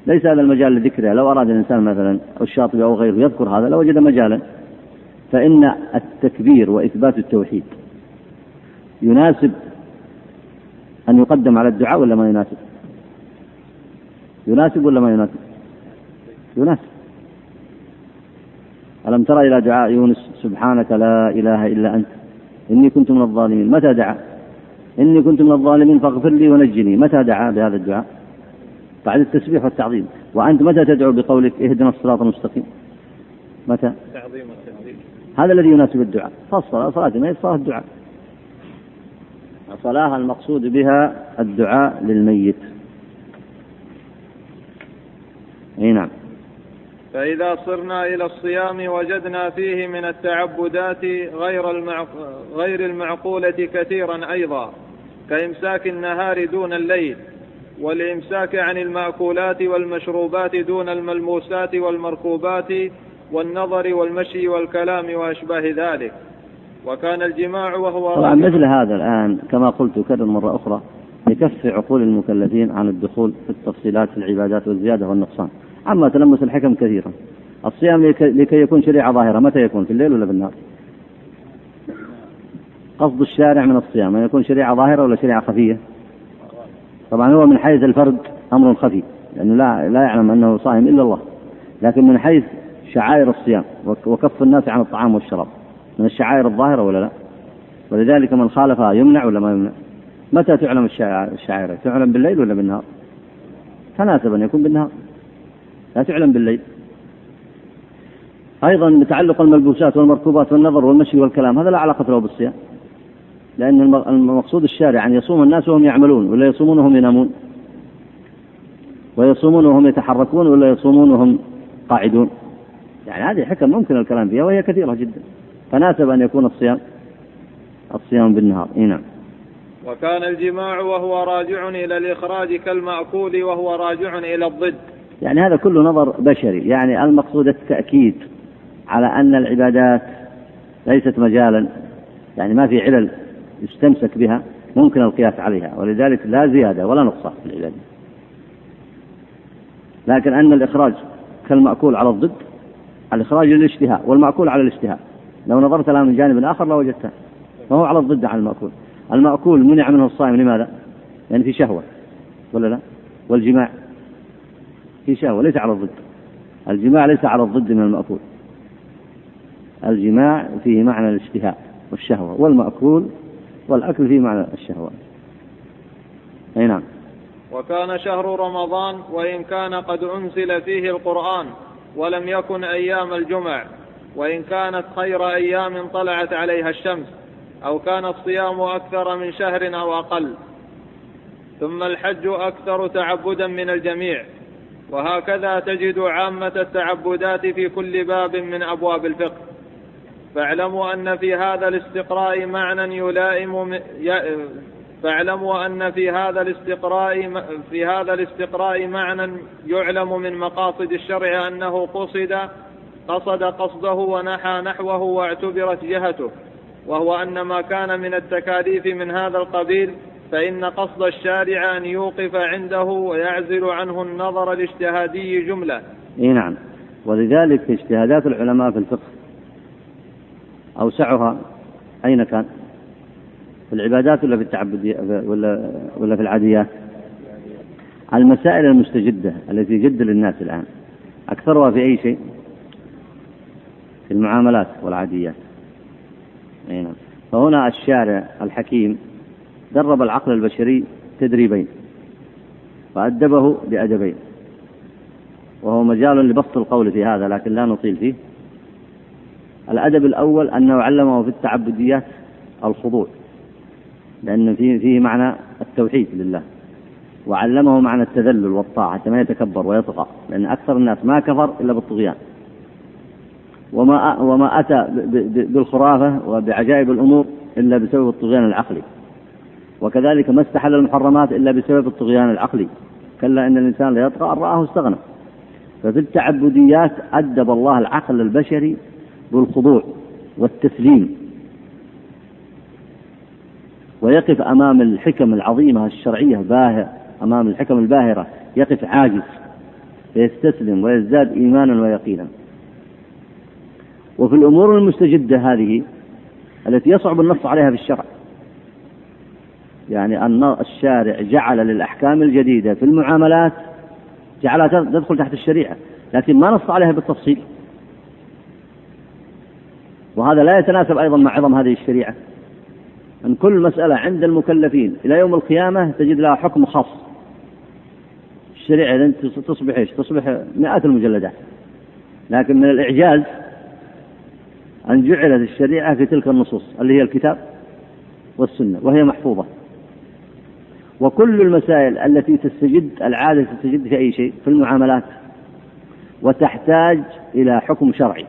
ليس هذا المجال لذكرها لو أراد الإنسان مثلا الشاطبي أو غيره يذكر هذا لوجد مجالا. فإن التكبير وإثبات التوحيد يناسب أن يقدم على الدعاء ولا ما يناسب؟ يناسب ولا ما يناسب؟ يناسب. ألم ترى إلى دعاء يونس؟ سبحانك لا إله إلا أنت. إني كنت من الظالمين. متى دعا؟ إني كنت من الظالمين فاغفر لي ونجني. متى دعا بهذا الدعاء؟ بعد التسبيح والتعظيم. وأنت متى تدعو بقولك اهدنا الصراط المستقيم؟ متى؟ تعظيم هذا الذي يناسب الدعاء. فالصلاة صلاة ما صلاة الدعاء. الصلاة المقصود بها الدعاء للميت. أي نعم. فإذا صرنا إلى الصيام وجدنا فيه من التعبدات غير غير المعقولة كثيرا أيضا كإمساك النهار دون الليل والإمساك عن المأكولات والمشروبات دون الملموسات والمركوبات والنظر والمشي والكلام وأشباه ذلك. وكان الجماع وهو طبعا مثل هذا الآن كما قلت كذا مرة أخرى يكف عقول المكلفين عن الدخول في التفصيلات في العبادات والزيادة والنقصان. أما تلمس الحكم كثيرا. الصيام لكي يكون شريعة ظاهرة متى يكون؟ في الليل ولا في النهار؟ قصد الشارع من الصيام أن يكون شريعة ظاهرة ولا شريعة خفية؟ طبعا هو من حيث الفرد أمر خفي لأنه لا, لا يعلم أنه صائم إلا الله. لكن من حيث شعائر الصيام وكف الناس عن الطعام والشراب من الشعائر الظاهرة ولا لا؟ ولذلك من خالفها يمنع ولا ما يمنع؟ متى تعلم الشعائر؟ تعلم بالليل ولا بالنهار؟ تناسب أن يكون بالنهار. لا تعلم بالليل. أيضا بتعلق الملبوسات والمركوبات والنظر والمشي والكلام هذا لا علاقة له بالصيام. لأن المقصود الشارع أن يصوم الناس وهم يعملون ولا يصومون وهم ينامون. ويصومون وهم يتحركون ولا يصومون وهم قاعدون. يعني هذه حكم ممكن الكلام فيها وهي كثيرة جدا. فناسب أن يكون الصيام الصيام بالنهار. إي نعم. وكان الجماع وهو راجع إلى الإخراج كالمأكول وهو راجع إلى الضد. يعني هذا كله نظر بشري. يعني المقصود التأكيد على أن العبادات ليست مجالا. يعني ما في علل يستمسك بها ممكن القياس عليها ولذلك لا زيادة ولا نقصان في العبادة. لكن أن الإخراج كالمأكول على الضد الإخراج للاشتهاء والمأكول على الاشتهاء. لو نظرت لها من جانب آخر لوجدتها فهو على الضد عن المأكول. المأكول منع منه الصائم لماذا؟ يعني في شهوة ولا لا؟ والجماع. في شهوة ليس على الضد. الجماع ليس على الضد من المأكول. الجماع فيه معنى الاشتهاء والشهوة والمأكول والأكل فيه معنى الشهوة. أي نعم. وكان شهر رمضان وإن كان قد أنزل فيه القرآن ولم يكن أيام الجمع وإن كانت خير أيام طلعت عليها الشمس أو كان الصيام أكثر من شهر أو أقل. ثم الحج أكثر تعبدا من الجميع. وهكذا تجد عامة التعبدات في كل باب من أبواب الفقه. فاعلموا أن في هذا الاستقراء معنى يلائم فاعلموا أن في هذا الاستقراء في هذا الاستقراء معنى يعلم من مقاصد الشرع أنه قصد قصد قصده ونحى نحوه واعتبرت جهته وهو أن ما كان من التكاليف من هذا القبيل فإن قصد الشارع أن يوقف عنده ويعزل عنه النظر الاجتهادي جملة إي نعم ولذلك اجتهادات العلماء في الفقه أوسعها أين كان؟ في العبادات ولا في التعبدية ولا ولا في العاديات؟ المسائل المستجدة التي جد للناس الآن أكثرها في أي شيء؟ في المعاملات والعاديات. أي نعم. فهنا الشارع الحكيم درب العقل البشري تدريبين. وأدبه بأدبين. وهو مجال لبسط القول في هذا لكن لا نطيل فيه. الأدب الأول أنه علمه في التعبديات الخضوع لأن فيه, فيه معنى التوحيد لله. وعلمه معنى التذلل والطاعة حتى ما يتكبر ويطغى لأن أكثر الناس ما كفر إلا بالطغيان. وما وما أتى بالخرافة وبعجائب الأمور إلا بسبب الطغيان العقلي. وكذلك ما استحل المحرمات إلا بسبب الطغيان العقلي. كلا إن الإنسان ليطغى أن رآه استغنى. ففي التعبديات أدب الله العقل البشري بالخضوع والتسليم. ويقف أمام الحكم العظيمة الشرعية باهر أمام الحكم الباهرة يقف عاجز فيستسلم ويزداد إيمانا ويقينا. وفي الأمور المستجدة هذه التي يصعب النص عليها في الشرع يعني أن الشارع جعل للأحكام الجديدة في المعاملات جعلها تدخل تحت الشريعة لكن ما نص عليها بالتفصيل. وهذا لا يتناسب أيضا مع عظم هذه الشريعة. أن كل مسألة عند المكلفين إلى يوم القيامة تجد لها حكم خاص. الشريعة تصبح إيش؟ تصبح مئات المجلدات. لكن من الإعجاز أن جعلت الشريعة في تلك النصوص اللي هي الكتاب والسنة وهي محفوظة. وكل المسائل التي تستجد العادة تستجد في أي شيء في المعاملات. وتحتاج إلى حكم شرعي.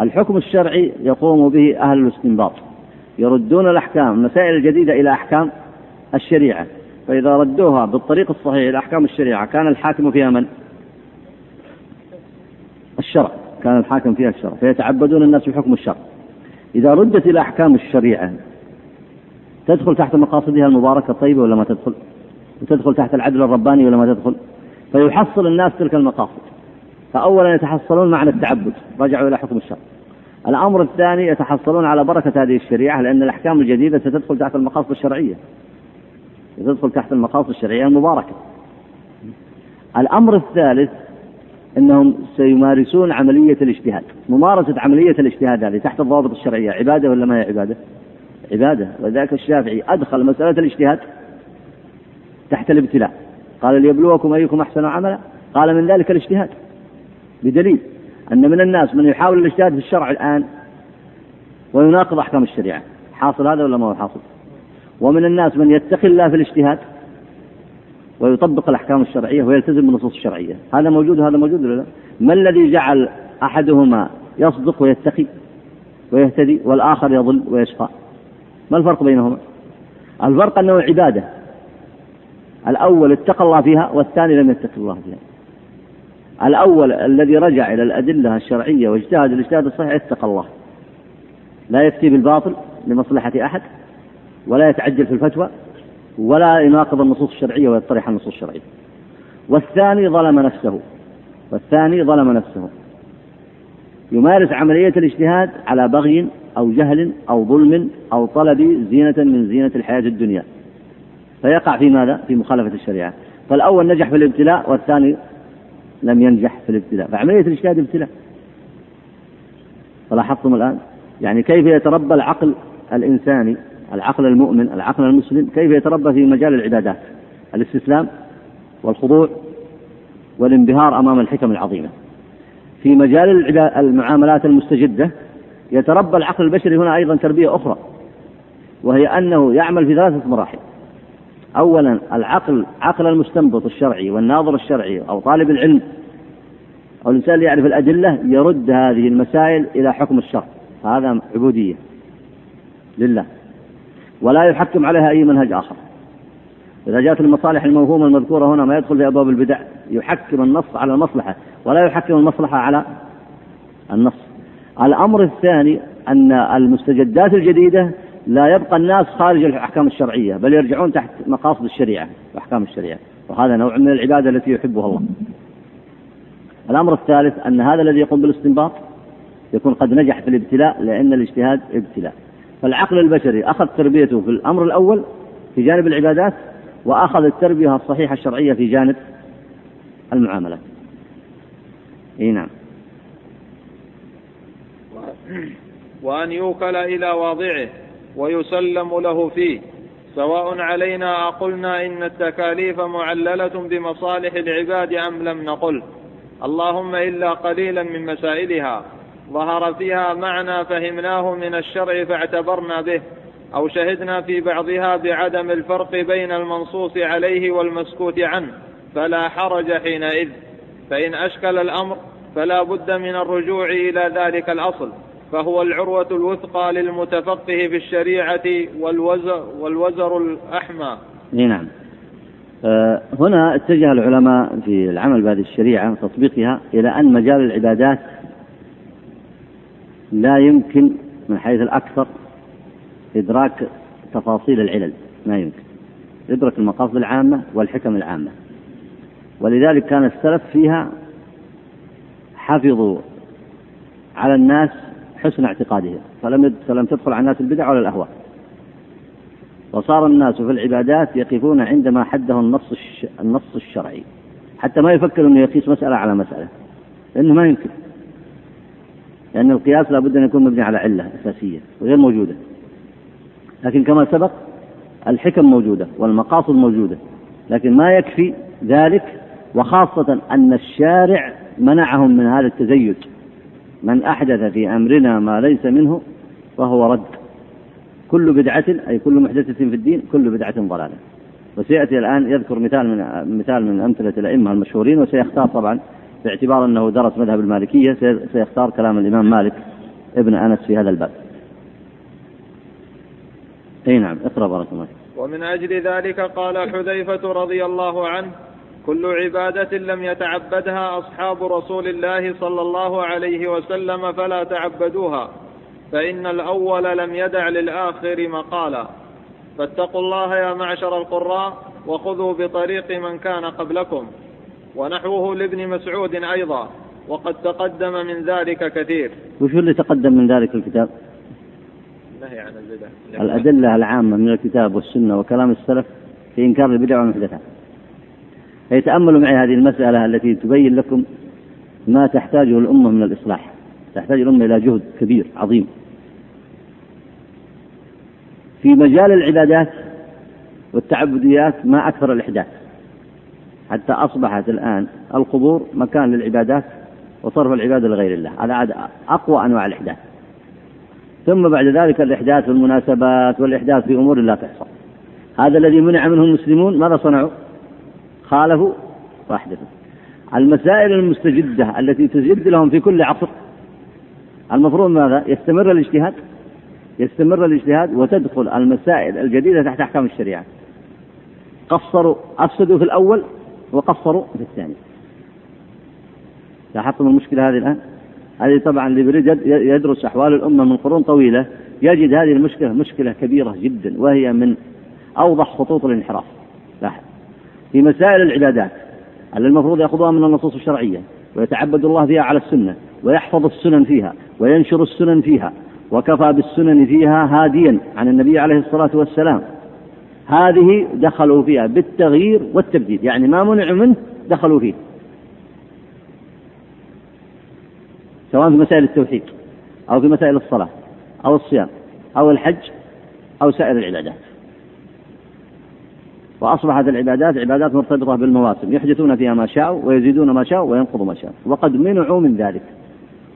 الحكم الشرعي يقوم به أهل الاستنباط. يردون الأحكام المسائل الجديدة إلى أحكام الشريعة. فإذا ردوها بالطريق الصحيح إلى أحكام الشريعة كان الحاكم فيها من؟ الشرع. كان الحاكم فيها الشرع. فيتعبدون الناس بحكم الشرع. إذا ردت إلى أحكام الشريعة تدخل تحت مقاصدها المباركة الطيبة ولا ما تدخل؟ وتدخل تحت العدل الرباني ولا ما تدخل؟ فيحصل الناس تلك المقاصد. فأولا يتحصلون معنى التعبد رجعوا إلى حكم الشرع. الأمر الثاني يتحصلون على بركة هذه الشريعة لأن الأحكام الجديدة ستدخل تحت المقاصد الشرعية. ستدخل تحت المقاصد الشرعية المباركة. الأمر الثالث أنهم سيمارسون عملية الاجتهاد. ممارسة عملية الاجتهاد هذه تحت الضوابط الشرعية عبادة ولا ما هي عبادة؟ عبادة. ولذلك الشافعي أدخل مسألة الاجتهاد تحت الابتلاء. قال ليبلوكم أيكم أحسن عملا. قال من ذلك الاجتهاد. بدليل أن من الناس من يحاول الاجتهاد في الشرع الآن ويناقض أحكام الشريعة. حاصل هذا ولا ما هو حاصل؟ ومن الناس من يتقي الله في الاجتهاد ويطبق الأحكام الشرعية ويلتزم بالنصوص الشرعية. هذا موجود وهذا موجود ولا لا؟ ما الذي جعل أحدهما يصدق ويتقي ويهتدي والآخر يضل ويشقى؟ ما الفرق بينهما الفرق أنه عبادة. الأول اتقى الله فيها والثاني لم يتق الله فيها. الأول الذي رجع إلى الأدلة الشرعية واجتهد الاجتهاد الصحيح اتقى الله. لا يفتي بالباطل لمصلحة أحد ولا يتعجل في الفتوى ولا يناقض النصوص الشرعية ويطرح النصوص الشرعية. والثاني ظلم نفسه. والثاني ظلم نفسه. يمارس عملية الاجتهاد على بغي أو جهل أو ظلم أو طلب زينة من زينة الحياة الدنيا. فيقع في ماذا؟ في مخالفة الشريعة. فالأول نجح في الابتلاء والثاني لم ينجح في الابتلاء. فعملية الإجتهاد ابتلاء. فلاحظتم الآن؟ يعني كيف يتربى العقل الإنساني العقل المؤمن العقل المسلم كيف يتربى في مجال العبادات؟ الاستسلام والخضوع والانبهار أمام الحكم العظيمة. في مجال المعاملات المستجدة يتربى العقل البشري هنا أيضا تربية أخرى وهي أنه يعمل في ثلاثة مراحل. أولا العقل عقل المستنبط الشرعي والناظر الشرعي أو طالب العلم أو الإنسان اللي يعرف الأدلة يرد هذه المسائل إلى حكم الشرع. هذا عبودية لله. ولا يحكم عليها أي منهج آخر. إذا جاءت المصالح الموهومة المذكورة هنا ما يدخل في أبواب البدع يحكم النص على المصلحة ولا يحكم المصلحة على النص. الأمر الثاني أن المستجدات الجديدة لا يبقى الناس خارج الأحكام الشرعية بل يرجعون تحت مقاصد الشريعة وأحكام الشريعة. وهذا نوع من العبادة التي يحبها الله. الأمر الثالث أن هذا الذي يقوم بالاستنباط يكون قد نجح في الابتلاء لأن الاجتهاد ابتلاء. فالعقل البشري أخذ تربيته في الأمر الأول في جانب العبادات وأخذ التربية الصحيحة الشرعية في جانب المعاملات إي نعم. وأن يوكل إلى واضعه ويسلم له فيه. سواء علينا أقلنا إن التكاليف معللة بمصالح العباد أم لم نقل. اللهم إلا قليلا من مسائلها. ظهر فيها معنى فهمناه من الشرع فاعتبرنا به أو شهدنا في بعضها بعدم الفرق بين المنصوص عليه والمسكوت عنه. فلا حرج حينئذ. فإن أشكل الأمر فلا بد من الرجوع إلى ذلك الأصل. فهو العروة الوثقى للمتفقه في الشريعة والوزر, والوزر الأحمى. نعم. آه، هنا اتجه العلماء في العمل بهذه الشريعة وتطبيقها إلى أن مجال العبادات لا يمكن من حيث الأكثر إدراك تفاصيل العلل ما يمكن. يدرك المقاصد العامة والحكم العامة. ولذلك كان السلف فيها حفظوا على الناس حسن اعتقادهم فلم فلم تدخل على الناس البدع ولا الأهواء. وصار الناس في العبادات يقفون عندما حده النص النص الشرعي. حتى ما يفكر إنه يقيس مسألة على مسألة. لأنه ما يمكن لأن القياس لابد أن يكون مبني على علة أساسية وغير موجودة. لكن كما سبق الحكم موجودة والمقاصد موجودة. لكن ما يكفي ذلك وخاصة أن الشارع منعهم من هذا التزيد. من أحدث في أمرنا ما ليس منه فهو رد. كل بدعة أي كل محدثة في الدين كل بدعة ضلالة. وسيأتي الآن يذكر مثال من مثال من أمثلة الأئمة المشهورين وسيختار طبعا باعتبار أنه درس مذهب المالكية سيختار كلام الإمام مالك ابن أنس في هذا الباب. أي نعم اقرأ بارك الله ومن أجل ذلك قال حذيفة رضي الله عنه كل عبادة لم يتعبدها أصحاب رسول الله صلى الله عليه وسلم فلا تعبدوها فإن الأول لم يدع للآخر مقالا. فاتقوا الله يا معشر القراء وخذوا بطريق من كان قبلكم. ونحوه لابن مسعود أيضا وقد تقدم من ذلك كثير. وش اللي تقدم من ذلك الكتاب؟ النهي عن البدع. الأدلة العامة من الكتاب والسنة وكلام السلف في إنكار البدع والمحدثات. فيتأملوا معي هذه المسألة التي تبين لكم ما تحتاجه الأمة من الإصلاح. تحتاج الأمة إلى جهد كبير عظيم. في مجال العبادات والتعبديات ما أكثر الإحداث. حتى أصبحت الآن القبور مكان للعبادات وصرف العبادة لغير الله. هذا عاد أقوى أنواع الإحداث. ثم بعد ذلك الإحداث في المناسبات والإحداث في أمور لا تحصى. هذا الذي منع منه المسلمون ماذا صنعوا؟ خالفوا وأحدثوا المسائل المستجدة التي تجد لهم في كل عصر المفروض ماذا؟ يستمر الاجتهاد يستمر الاجتهاد وتدخل المسائل الجديدة تحت أحكام الشريعة. قصروا أفسدوا في الأول وقصروا في الثاني. لاحظتم المشكلة هذه الآن؟ هذه طبعا اللي يريد يدرس أحوال الأمة من قرون طويلة يجد هذه المشكلة مشكلة كبيرة جدا وهي من أوضح خطوط الانحراف. في مسائل العبادات اللي المفروض يأخذوها من النصوص الشرعية ويتعبد الله فيها على السنة ويحفظ السنن فيها وينشر السنن فيها وكفى بالسنن فيها هاديا عن النبي عليه الصلاة والسلام. هذه دخلوا فيها بالتغيير والتبديل يعني ما منعوا منه دخلوا فيه. سواء في مسائل التوحيد أو في مسائل الصلاة أو الصيام أو الحج أو سائر العبادات. وأصبحت العبادات عبادات مرتبطة بالمواسم يحدثون فيها ما شاءوا ويزيدون ما شاءوا وينقضوا ما شاءوا وقد منعوا من ذلك.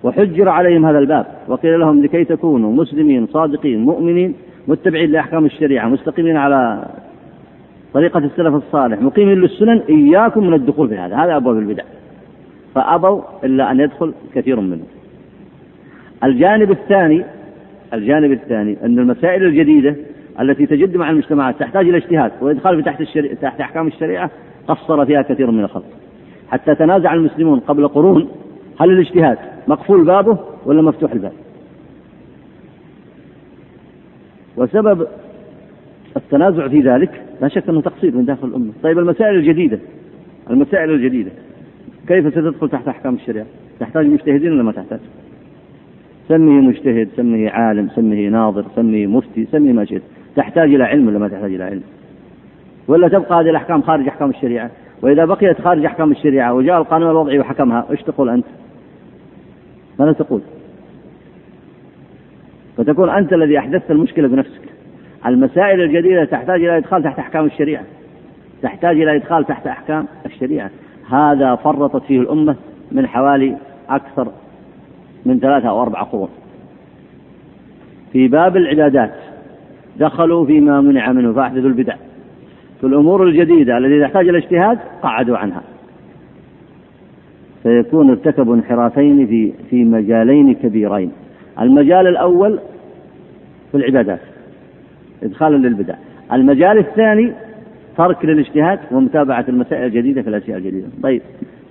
وحجر عليهم هذا الباب. وقيل لهم لكي تكونوا مسلمين صادقين مؤمنين متبعين لأحكام الشريعة مستقيمين على طريقة السلف الصالح مقيمين للسنن إياكم من الدخول في هذا. هذا أبواب البدع. فأبوا إلا أن يدخل كثير منهم. الجانب الثاني الجانب الثاني أن المسائل الجديدة التي تجد مع المجتمعات تحتاج إلى اجتهاد وإدخال في تحت, الشريعة تحت أحكام الشريعة قصر فيها كثير من الخلق. حتى تنازع المسلمون قبل قرون هل الاجتهاد مقفول بابه ولا مفتوح الباب؟ وسبب التنازع في ذلك لا شك أنه تقصير من داخل الأمة. طيب المسائل الجديدة المسائل الجديدة كيف ستدخل تحت أحكام الشريعة؟ تحتاج مجتهدين ولا ما تحتاج؟ سميه مجتهد سميه عالم سميه ناظر سميه مفتي سميه ما شئت. تحتاج إلى علم ولا ما تحتاج إلى علم؟ ولا تبقى هذه الأحكام خارج أحكام الشريعة؟ وإذا بقيت خارج أحكام الشريعة وجاء القانون الوضعي وحكمها إيش تقول أنت؟ ماذا تقول؟ فتكون أنت الذي أحدثت المشكلة بنفسك. المسائل الجديدة تحتاج إلى إدخال تحت أحكام الشريعة. تحتاج إلى إدخال تحت أحكام الشريعة. هذا فرطت فيه الأمة من حوالي أكثر من ثلاثة أو أربع قرون. في باب العبادات دخلوا فيما منع منه فأحدثوا البدع. في الأمور الجديدة التي تحتاج إلى اجتهاد قعدوا عنها. فيكون ارتكبوا انحرافين في في مجالين كبيرين. المجال الأول في العبادات إدخالا للبدع. المجال الثاني ترك للاجتهاد ومتابعة المسائل الجديدة في الأشياء الجديدة. طيب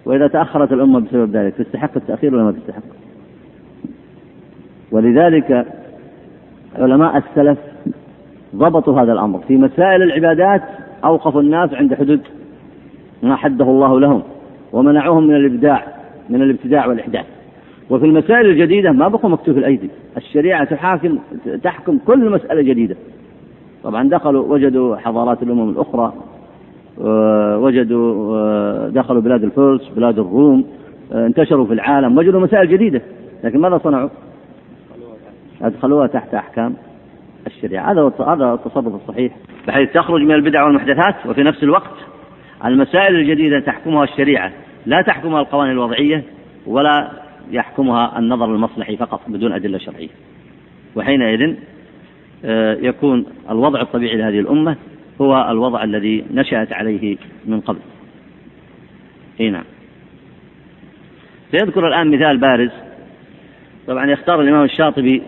وإذا تأخرت الأمة بسبب ذلك تستحق التأخير ولا ما تستحق؟ ولذلك علماء السلف ضبطوا هذا الأمر. في مسائل العبادات أوقفوا الناس عند حدود ما حده الله لهم ومنعوهم من الإبداع من الابتداع والإحداث. وفي المسائل الجديدة ما بقوا مكتوف الأيدي. الشريعة تحاكم تحكم كل مسألة جديدة. طبعا دخلوا وجدوا حضارات الأمم الأخرى وجدوا دخلوا بلاد الفرس بلاد الروم انتشروا في العالم وجدوا مسائل جديدة. لكن ماذا صنعوا؟ أدخلوها تحت أحكام. الشريعة. هذا هذا التصرف الصحيح بحيث تخرج من البدع والمحدثات وفي نفس الوقت المسائل الجديدة تحكمها الشريعة. لا تحكمها القوانين الوضعية ولا يحكمها النظر المصلحي فقط بدون أدلة شرعية. وحينئذ آه، يكون الوضع الطبيعي لهذه الأمة هو الوضع الذي نشأت عليه من قبل. إي نعم. سيذكر الآن مثال بارز. طبعا يختار الإمام الشاطبي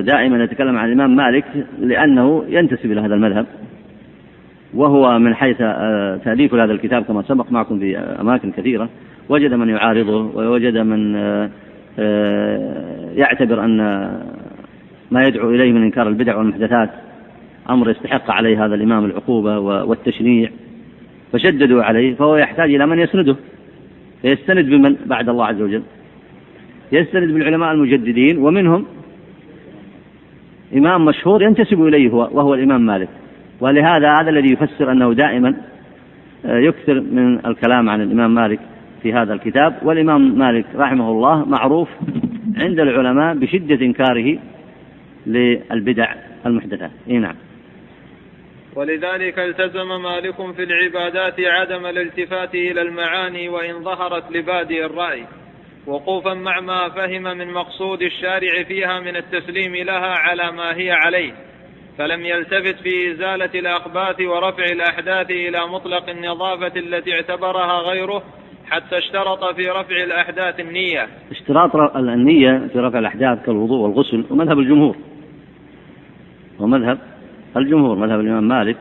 دائما يتكلم عن الإمام مالك لأنه ينتسب إلى هذا المذهب وهو من حيث آه، تأليف هذا الكتاب كما سبق معكم في أماكن كثيرة وجد من يعارضه ووجد من يعتبر أن ما يدعو إليه من إنكار البدع والمحدثات أمر يستحق عليه هذا الإمام العقوبة والتشنيع فشددوا عليه فهو يحتاج إلى من يسنده فيستند بمن؟ بعد الله عز وجل. يستند بالعلماء المجددين ومنهم إمام مشهور ينتسب إليه هو وهو الإمام مالك. ولهذا هذا الذي يفسر أنه دائما آه، يكثر من الكلام عن الإمام مالك في هذا الكتاب. والإمام مالك رحمه الله معروف عند العلماء بشدة إنكاره للبدع المحدثات. إي نعم. ولذلك التزم مالك في العبادات عدم الالتفات إلى المعاني وإن ظهرت لبادئ الرأي. وقوفا مع ما فهم من مقصود الشارع فيها من التسليم لها على ما هي عليه فلم يلتفت في إزالة الاخباث ورفع الأحداث إلى مطلق النظافة التي اعتبرها غيره حتى اشترط في رفع الأحداث النية. اشتراط النية في رفع الأحداث كالوضوء والغسل ومذهب الجمهور. ومذهب الجمهور مذهب الإمام مالك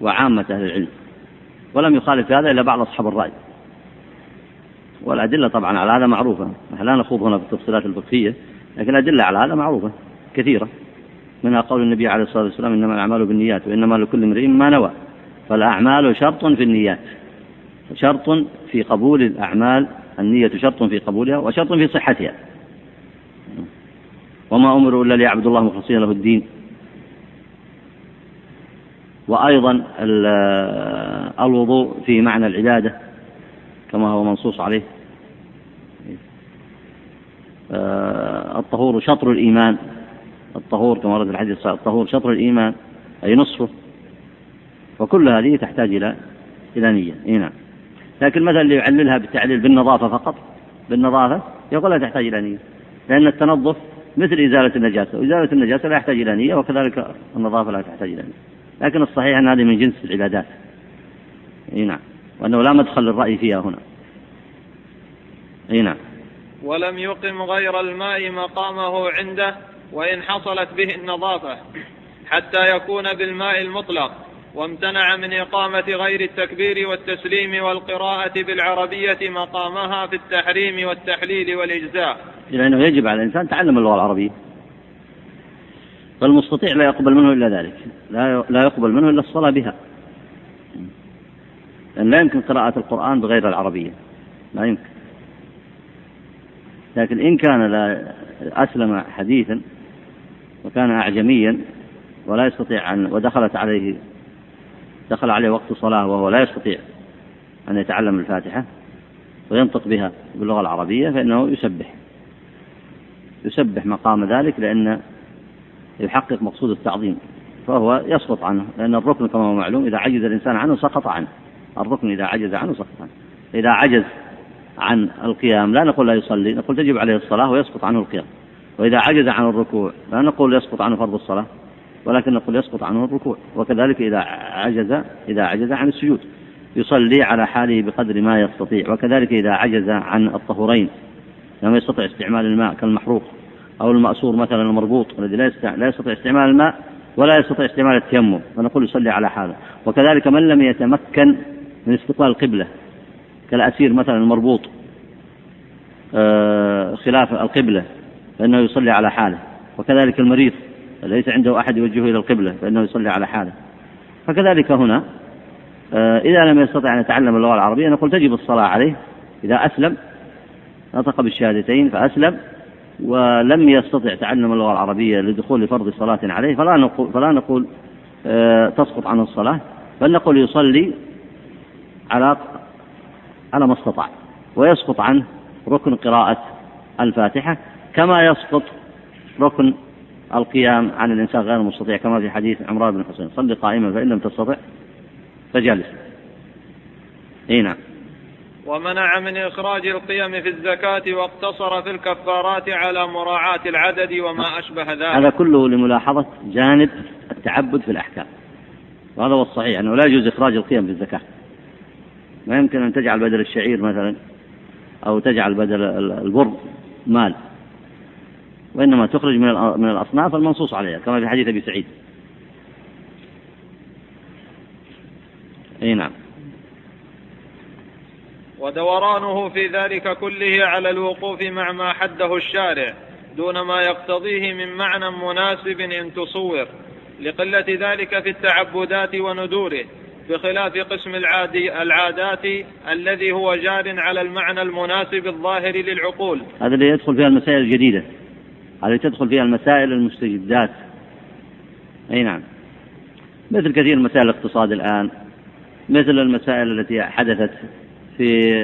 وعامة أهل العلم. ولم يخالف هذا إلا بعض أصحاب الرأي. والأدلة طبعا على هذا معروفة. نحن لا نخوض هنا في التفصيلات الفقهية لكن الأدلة على هذا معروفة كثيرة. منها قول النبي عليه الصلاة والسلام إنما الأعمال بالنيات وإنما لكل امرئ ما نوى. فالأعمال شرط في النيات شرط في قبول الأعمال النية شرط في قبولها وشرط في صحتها. وما أمروا إلا ليعبدوا الله مخلصين له الدين. وأيضا الوضوء في معنى العبادة. كما هو منصوص عليه. آه، الطهور شطر الإيمان. الطهور كما ورد الحديث الطهور شطر الإيمان أي نصفه. وكل هذه تحتاج إلى إلى نية. إيه نعم. لكن مثلا اللي يعللها بالتعليل بالنظافة فقط بالنظافة يقول لا تحتاج إلى نية. لأن التنظف مثل إزالة النجاسة. وإزالة النجاسة لا يحتاج إلى نية وكذلك النظافة لا تحتاج إلى نية. لكن الصحيح أن هذه من جنس العبادات. نعم. وأنه لا مدخل للرأي فيها هنا. أي نعم. ولم يقم غير الماء مقامه عنده وإن حصلت به النظافة حتى يكون بالماء المطلق وامتنع من إقامة غير التكبير والتسليم والقراءة بالعربية مقامها في التحريم والتحليل والإجزاء. لأنه يجب على الإنسان تعلم اللغة العربية. فالمستطيع لا يقبل منه إلا ذلك. لا لا يقبل منه إلا الصلاة بها. لا يمكن قراءة القرآن بغير العربية. لا يمكن. لكن إن كان لا أسلم حديثا وكان أعجميا ولا يستطيع أن ودخلت عليه دخل عليه وقت صلاة وهو لا يستطيع أن يتعلم الفاتحة وينطق بها باللغة العربية فإنه يسبح. يسبح مقام ذلك لأن يحقق مقصود التعظيم. فهو يسقط عنه لأن الركن كما هو معلوم إذا عجز الإنسان عنه سقط عنه. الركن إذا عجز عنه سقط عنه إذا عجز عن القيام لا نقول لا يصلي نقول تجب عليه الصلاة ويسقط عنه القيام. وإذا عجز عن الركوع لا نقول يسقط عنه فرض الصلاة ولكن نقول يسقط عنه الركوع. وكذلك إذا عجز إذا عجز عن السجود يصلي على حاله بقدر ما يستطيع. وكذلك إذا عجز عن الطهورين لم يستطع استعمال الماء كالمحروق أو المأسور مثلا المربوط الذي لا لا يستطيع استعمال الماء ولا يستطيع استعمال التيمم فنقول يصلي على حاله. وكذلك من لم يتمكن من استقبال القبلة كالأسير مثلا المربوط آه، خلاف القبلة فإنه يصلي على حاله. وكذلك المريض ليس عنده أحد يوجهه إلى القبلة فإنه يصلي على حاله. فكذلك هنا آه، إذا لم يستطع أن يتعلم اللغة العربية نقول تجب الصلاة عليه. إذا أسلم نطق بالشهادتين فأسلم. ولم يستطع تعلم اللغة العربية لدخول فرض صلاة عليه فلا نقول, فلا نقول آه، تسقط عنه الصلاة بل نقول يصلي على على ما استطاع ويسقط عنه ركن قراءة الفاتحة كما يسقط ركن القيام عن الإنسان غير المستطيع كما في حديث عمران بن حسين صل قائما فإن لم تستطع فجالس. إي نعم. ومنع من إخراج القيم في الزكاة واقتصر في الكفارات على مراعاة العدد وما أشبه ذلك. هذا كله لملاحظة جانب التعبد في الأحكام وهذا هو الصحيح أنه لا يجوز إخراج القيم في الزكاة. ما يمكن أن تجعل بدل الشعير مثلا أو تجعل بدل البر مال. وإنما تخرج من من الأصناف المنصوص عليها كما في حديث أبي سعيد. أي نعم. ودورانه في ذلك كله على الوقوف مع ما حده الشارع دون ما يقتضيه من معنى مناسب إن تصور. لقلة ذلك في التعبدات وندوره بخلاف قسم العادي العادات الذي هو جار على المعنى المناسب الظاهر للعقول. هذا اللي يدخل فيها المسائل الجديدة. هذه تدخل فيها المسائل المستجدات. أي نعم. مثل كثير مسائل الاقتصاد الآن مثل المسائل التي حدثت في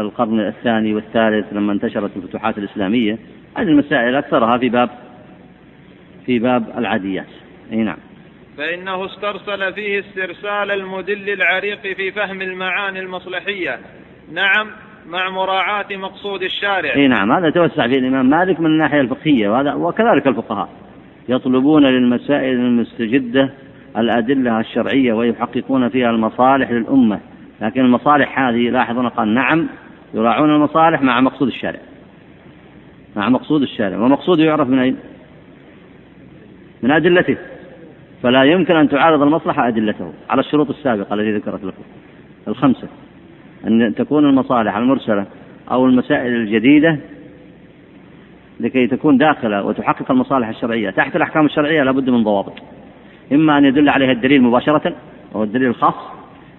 القرن الثاني والثالث لما انتشرت الفتوحات الإسلامية. هذه المسائل أكثرها في باب في باب العاديات. أي نعم. فإنه استرسل فيه استرسال المدل العريق في فهم المعاني المصلحية. نعم مع مراعاة مقصود الشارع. إي نعم هذا توسع فيه الإمام مالك من الناحية الفقهية وهذا وكذلك الفقهاء. يطلبون للمسائل المستجدة الأدلة الشرعية ويحققون فيها المصالح للأمة. لكن المصالح هذه لاحظون قال نعم يراعون المصالح مع مقصود الشارع. مع مقصود الشارع. ومقصوده يعرف من أين؟ من أدلته. فلا يمكن أن تعارض المصلحة أدلته على الشروط السابقة التي ذكرت لكم. الخمسة أن تكون المصالح المرسلة أو المسائل الجديدة لكي تكون داخلة وتحقق المصالح الشرعية. تحت الأحكام الشرعية لابد من ضوابط. إما أن يدل عليها الدليل مباشرة أو الدليل الخاص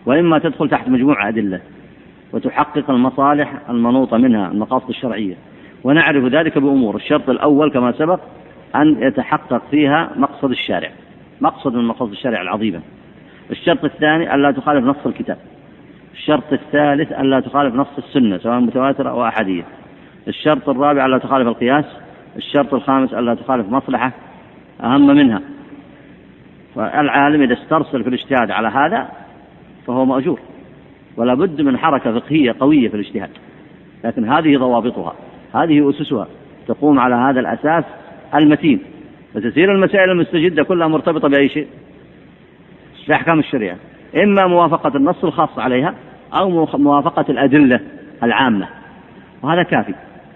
وإما تدخل تحت مجموعة أدلة وتحقق المصالح المنوطة منها المقاصد الشرعية. ونعرف ذلك بأمور. الشرط الأول كما سبق أن يتحقق فيها مقصد الشارع. مقصد من مقاصد الشارع العظيمة الشرط الثاني ألا تخالف نص الكتاب. الشرط الثالث ألا تخالف نص السنة سواء متواترة أو أحادية. الشرط الرابع ألا تخالف القياس. الشرط الخامس ألا تخالف مصلحة أهم منها. فالعالم إذا استرسل في الاجتهاد على هذا فهو مأجور. ولا بد من حركة فقهية قوية في الاجتهاد. لكن هذه ضوابطها هذه أسسها تقوم على هذا الأساس المتين. فتسير المسائل المستجدة كلها مرتبطة بأي شيء؟ بأحكام الشريعة. إما موافقة النص الخاص عليها أو موافقة الأدلة العامة. وهذا كافي.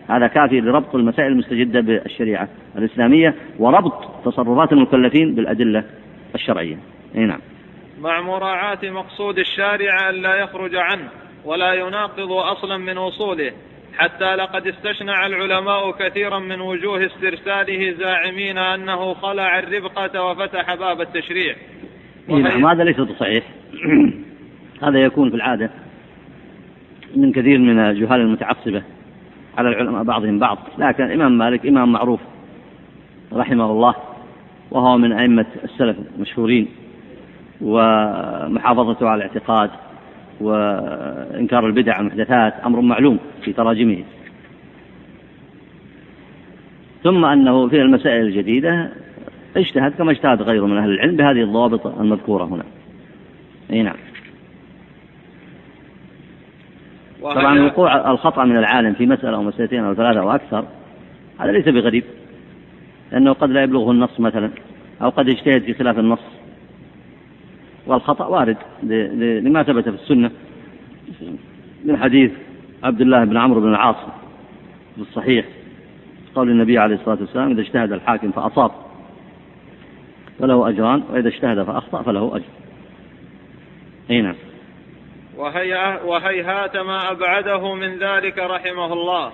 هذا كافي لربط المسائل المستجدة بالشريعة الإسلامية وربط تصرفات المكلفين بالأدلة الشرعية. أي نعم. مع مراعاة مقصود الشارع ألا يخرج عنه ولا يناقض أصلا من أصوله حتى لقد استشنع العلماء كثيرا من وجوه استرساله زاعمين أنه خلع الربقة وفتح باب التشريع. نعم هذا ليس صحيح. <clears throat> هذا يكون في العادة من كثير من الجهال المتعصبة على العلماء بعضهم بعض. لكن الإمام مالك إمام معروف رحمه الله وهو من أئمة السلف المشهورين ومحافظته على الاعتقاد وإنكار البدع والمحدثات أمر معلوم في تراجمه. ثم أنه في المسائل الجديدة اجتهد كما اجتهد غيره من أهل العلم بهذه الضوابط المذكورة هنا. أي نعم. طبعا وقوع الخطأ من العالم في مسألة أو مسألتين أو ثلاثة أو أكثر هذا ليس بغريب لأنه قد لا يبلغه النص مثلا أو قد يجتهد في خلاف النص. والخطأ وارد لما ثبت في السنة. من حديث عبد الله بن عمرو بن العاص في الصحيح قول النبي عليه الصلاة والسلام إذا اجتهد الحاكم فأصاب فله أجران وإذا اجتهد فأخطأ فله أجر. أي نعم. وهي وهيهات ما أبعده من ذلك رحمه الله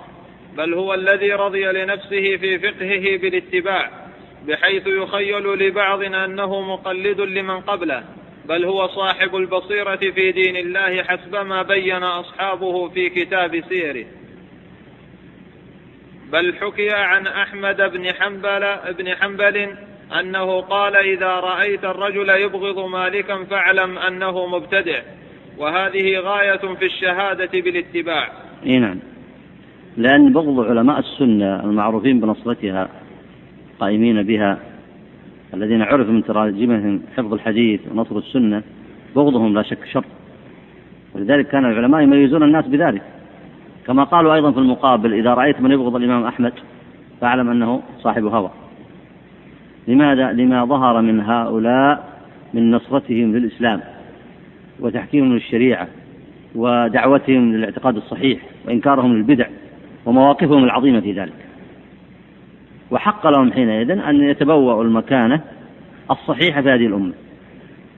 بل هو الذي رضي لنفسه في فقهه بالاتباع بحيث يخيل لبعض أنه مقلد لمن قبله. بل هو صاحب البصيرة في دين الله حسب ما بين أصحابه في كتاب سيره. بل حكي عن أحمد بن حنبل بن حنبل أنه قال إذا رأيت الرجل يبغض مالكا فاعلم أنه مبتدع وهذه غاية في الشهادة بالاتباع. إيه نعم. لأن بغض علماء السنة المعروفين بنصرتها القائمين بها الذين عرف من تراجمهم حفظ الحديث ونصر السنة بغضهم لا شك شر. ولذلك كان العلماء يميزون الناس بذلك. كما قالوا أيضا في المقابل إذا رأيت من يبغض الإمام أحمد فاعلم أنه صاحب هوى. لماذا؟ لما ظهر من هؤلاء من نصرتهم للإسلام وتحكيمهم للشريعة ودعوتهم للاعتقاد الصحيح وإنكارهم للبدع ومواقفهم العظيمة في ذلك. وحق لهم حينئذ أن يتبوأوا المكانة الصحيحة في هذه الأمة.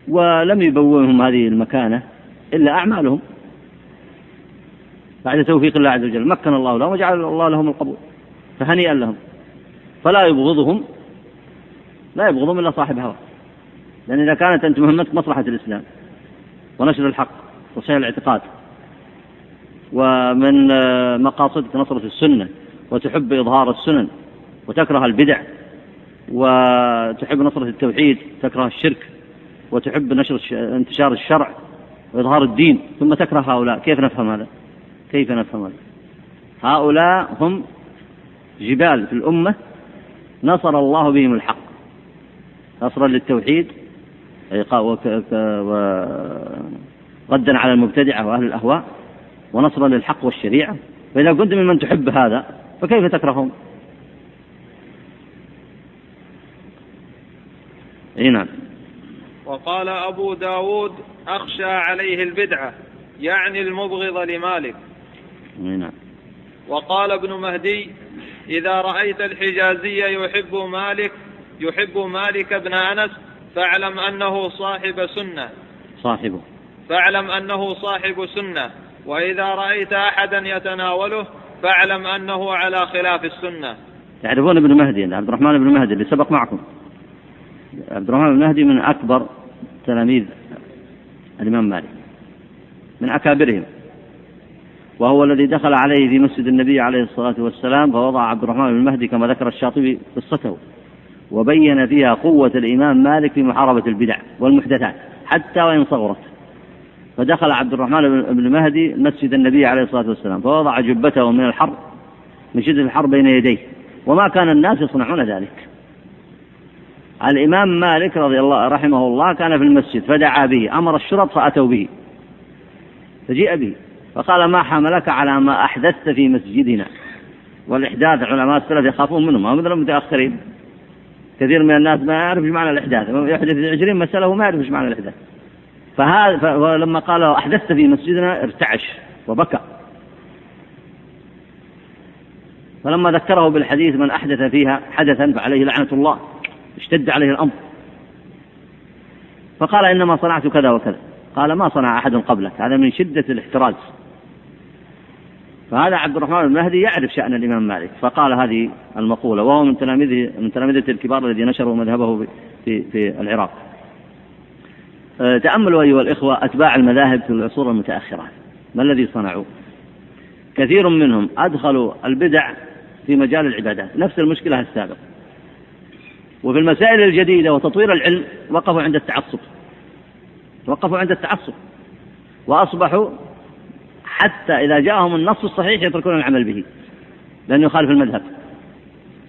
ولم يبوئهم هذه المكانة إلا أعمالهم. بعد توفيق الله عز وجل مكن الله لهم وجعل الله لهم القبول فهنيئا لهم. فلا يبغضهم لا يبغضهم إلا صاحب هوى. لأن إذا كانت أنت مهمتك مصلحة الإسلام ونشر الحق وصحيح الاعتقاد ومن مقاصدك نصرة السنة وتحب إظهار السنن وتكره البدع وتحب نصرة التوحيد تكره الشرك وتحب نشر انتشار الشرع وإظهار الدين ثم تكره هؤلاء. كيف نفهم هذا؟ كيف نفهم هذا؟ هؤلاء هم جبال في الأمة نصر الله بهم الحق. نصرا للتوحيد ردا على المبتدعة وأهل الأهواء ونصرا للحق والشريعة. فإذا كنت ممن تحب هذا فكيف تكرههم؟ إي نعم. وقال أبو داود أخشى عليه البدعة يعني المبغض لمالك. إي نعم. وقال ابن مهدي إذا رأيت الحجازي يحب مالك يحب مالك بن أنس فاعلم أنه صاحب سنة. صاحبه. فاعلم أنه صاحب سنة. وإذا رأيت أحدا يتناوله فاعلم أنه على خلاف السنة. تعرفون ابن مهدي عبد الرحمن بن مهدي اللي سبق معكم. عبد الرحمن بن مهدي من أكبر تلاميذ الإمام مالك من أكابرهم وهو الذي دخل عليه في مسجد النبي عليه الصلاة والسلام فوضع عبد الرحمن بن المهدي كما ذكر الشاطبي قصته وبين فيها قوة الإمام مالك في محاربة البدع والمحدثات حتى وإن صغرت. فدخل عبد الرحمن بن مهدي مسجد النبي عليه الصلاة والسلام فوضع جبته من الحر من شدة الحر بين يديه وما كان الناس يصنعون ذلك. الإمام مالك رضي الله رحمه الله كان في المسجد فدعا به أمر الشرط فأتوا به. فجيء به فقال ما حملك على ما أحدثت في مسجدنا؟ والإحداث علماء السلف يخافون منهم ما مثل المتأخرين كثير من الناس ما يعرف إيش معنى الإحداث يحدث عشرين مسألة وما يعرف إيش معنى الإحداث. فهذا فلما قال أحدثت في مسجدنا ارتعش وبكى. فلما ذكره بالحديث من أحدث فيها حدثا فعليه لعنة الله. اشتد عليه الأمر. فقال إنما صنعت كذا وكذا. قال ما صنع أحد قبلك هذا من شدة الاحتراز. فهذا عبد الرحمن المهدي يعرف شأن الإمام مالك فقال هذه المقولة وهو من تلاميذه من تلامذة الكبار الذي نشروا مذهبه في في العراق. أه، تأملوا أيها الإخوة أتباع المذاهب في العصور المتأخرة. ما الذي صنعوا؟ كثير منهم أدخلوا البدع في مجال العبادات. نفس المشكلة السابقة. وفي المسائل الجديدة وتطوير العلم وقفوا عند التعصب. وقفوا عند التعصب. وأصبحوا حتى إذا جاءهم النص الصحيح يتركون العمل به لأنه يخالف المذهب.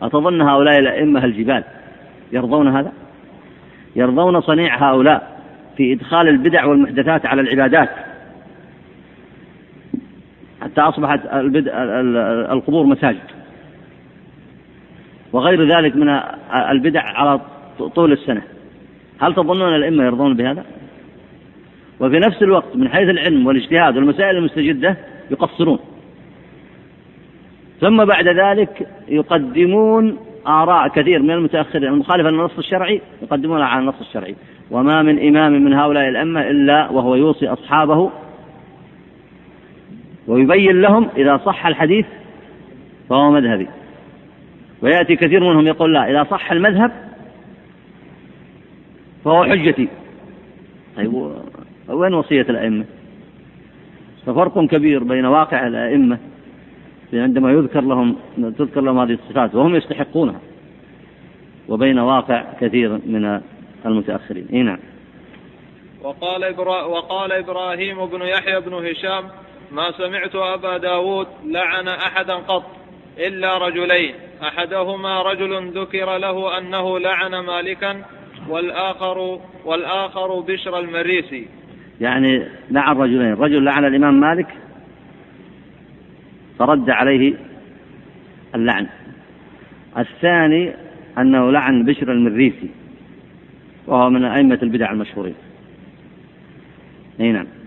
أتظن هؤلاء الأئمة الجبال يرضون هذا؟ يرضون صنيع هؤلاء في إدخال البدع والمحدثات على العبادات؟ حتى أصبحت القبور مساجد. وغير ذلك من البدع على طول السنة. هل تظنون الأئمة يرضون بهذا؟ وفي نفس الوقت من حيث العلم والاجتهاد والمسائل المستجدة يقصرون. ثم بعد ذلك يقدمون آراء كثير من المتأخرين المخالفة للنص الشرعي يقدمونها على النص الشرعي. وما من إمام من هؤلاء الأمة إلا وهو يوصي أصحابه ويبين لهم إذا صح الحديث فهو مذهبي. ويأتي كثير منهم يقول لا إذا صح المذهب فهو حجتي. طيب وين وصية الأئمة؟ ففرق كبير بين واقع الأئمة عندما يذكر لهم تذكر لهم هذه الصفات وهم يستحقونها وبين واقع كثير من المتأخرين. إيه نعم. وقال, إبرا وقال إبراهيم بن يحيى بن هشام ما سمعت أبا داود لعن أحدا قط. إلا رجلين. أحدهما رجل ذكر له أنه لعن مالكا والآخر والآخر بشر المريسي يعني لعن رجلين. رجل لعن الإمام مالك فرد عليه اللعن. الثاني أنه لعن بشر المريسي وهو من أئمة البدع المشهورين. أي نعم.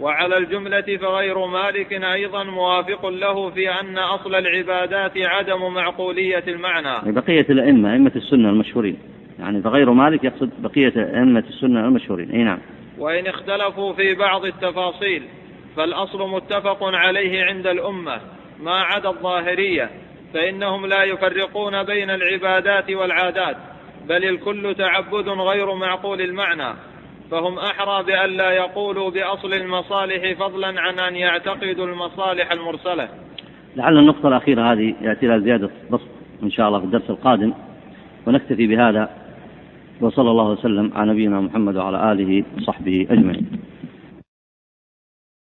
وعلى الجملة فغير مالك أيضا موافق له في أن أصل العبادات عدم معقولية المعنى. بقية الأئمة أئمة السنة المشهورين. يعني فغير مالك يقصد بقية أئمة السنة المشهورين. أي نعم. وإن اختلفوا في بعض التفاصيل فالأصل متفق عليه عند الأمة ما عدا الظاهرية فإنهم لا يفرقون بين العبادات والعادات بل الكل تعبد غير معقول المعنى. فهم أحرى بأن لا يقولوا بأصل المصالح فضلا عن أن يعتقدوا المصالح المرسلة. لعل النقطة الأخيرة هذه يأتي لها زيادة بسط إن شاء الله في الدرس القادم ونكتفي بهذا وصلى الله وسلم على نبينا محمد وعلى آله وصحبه أجمعين.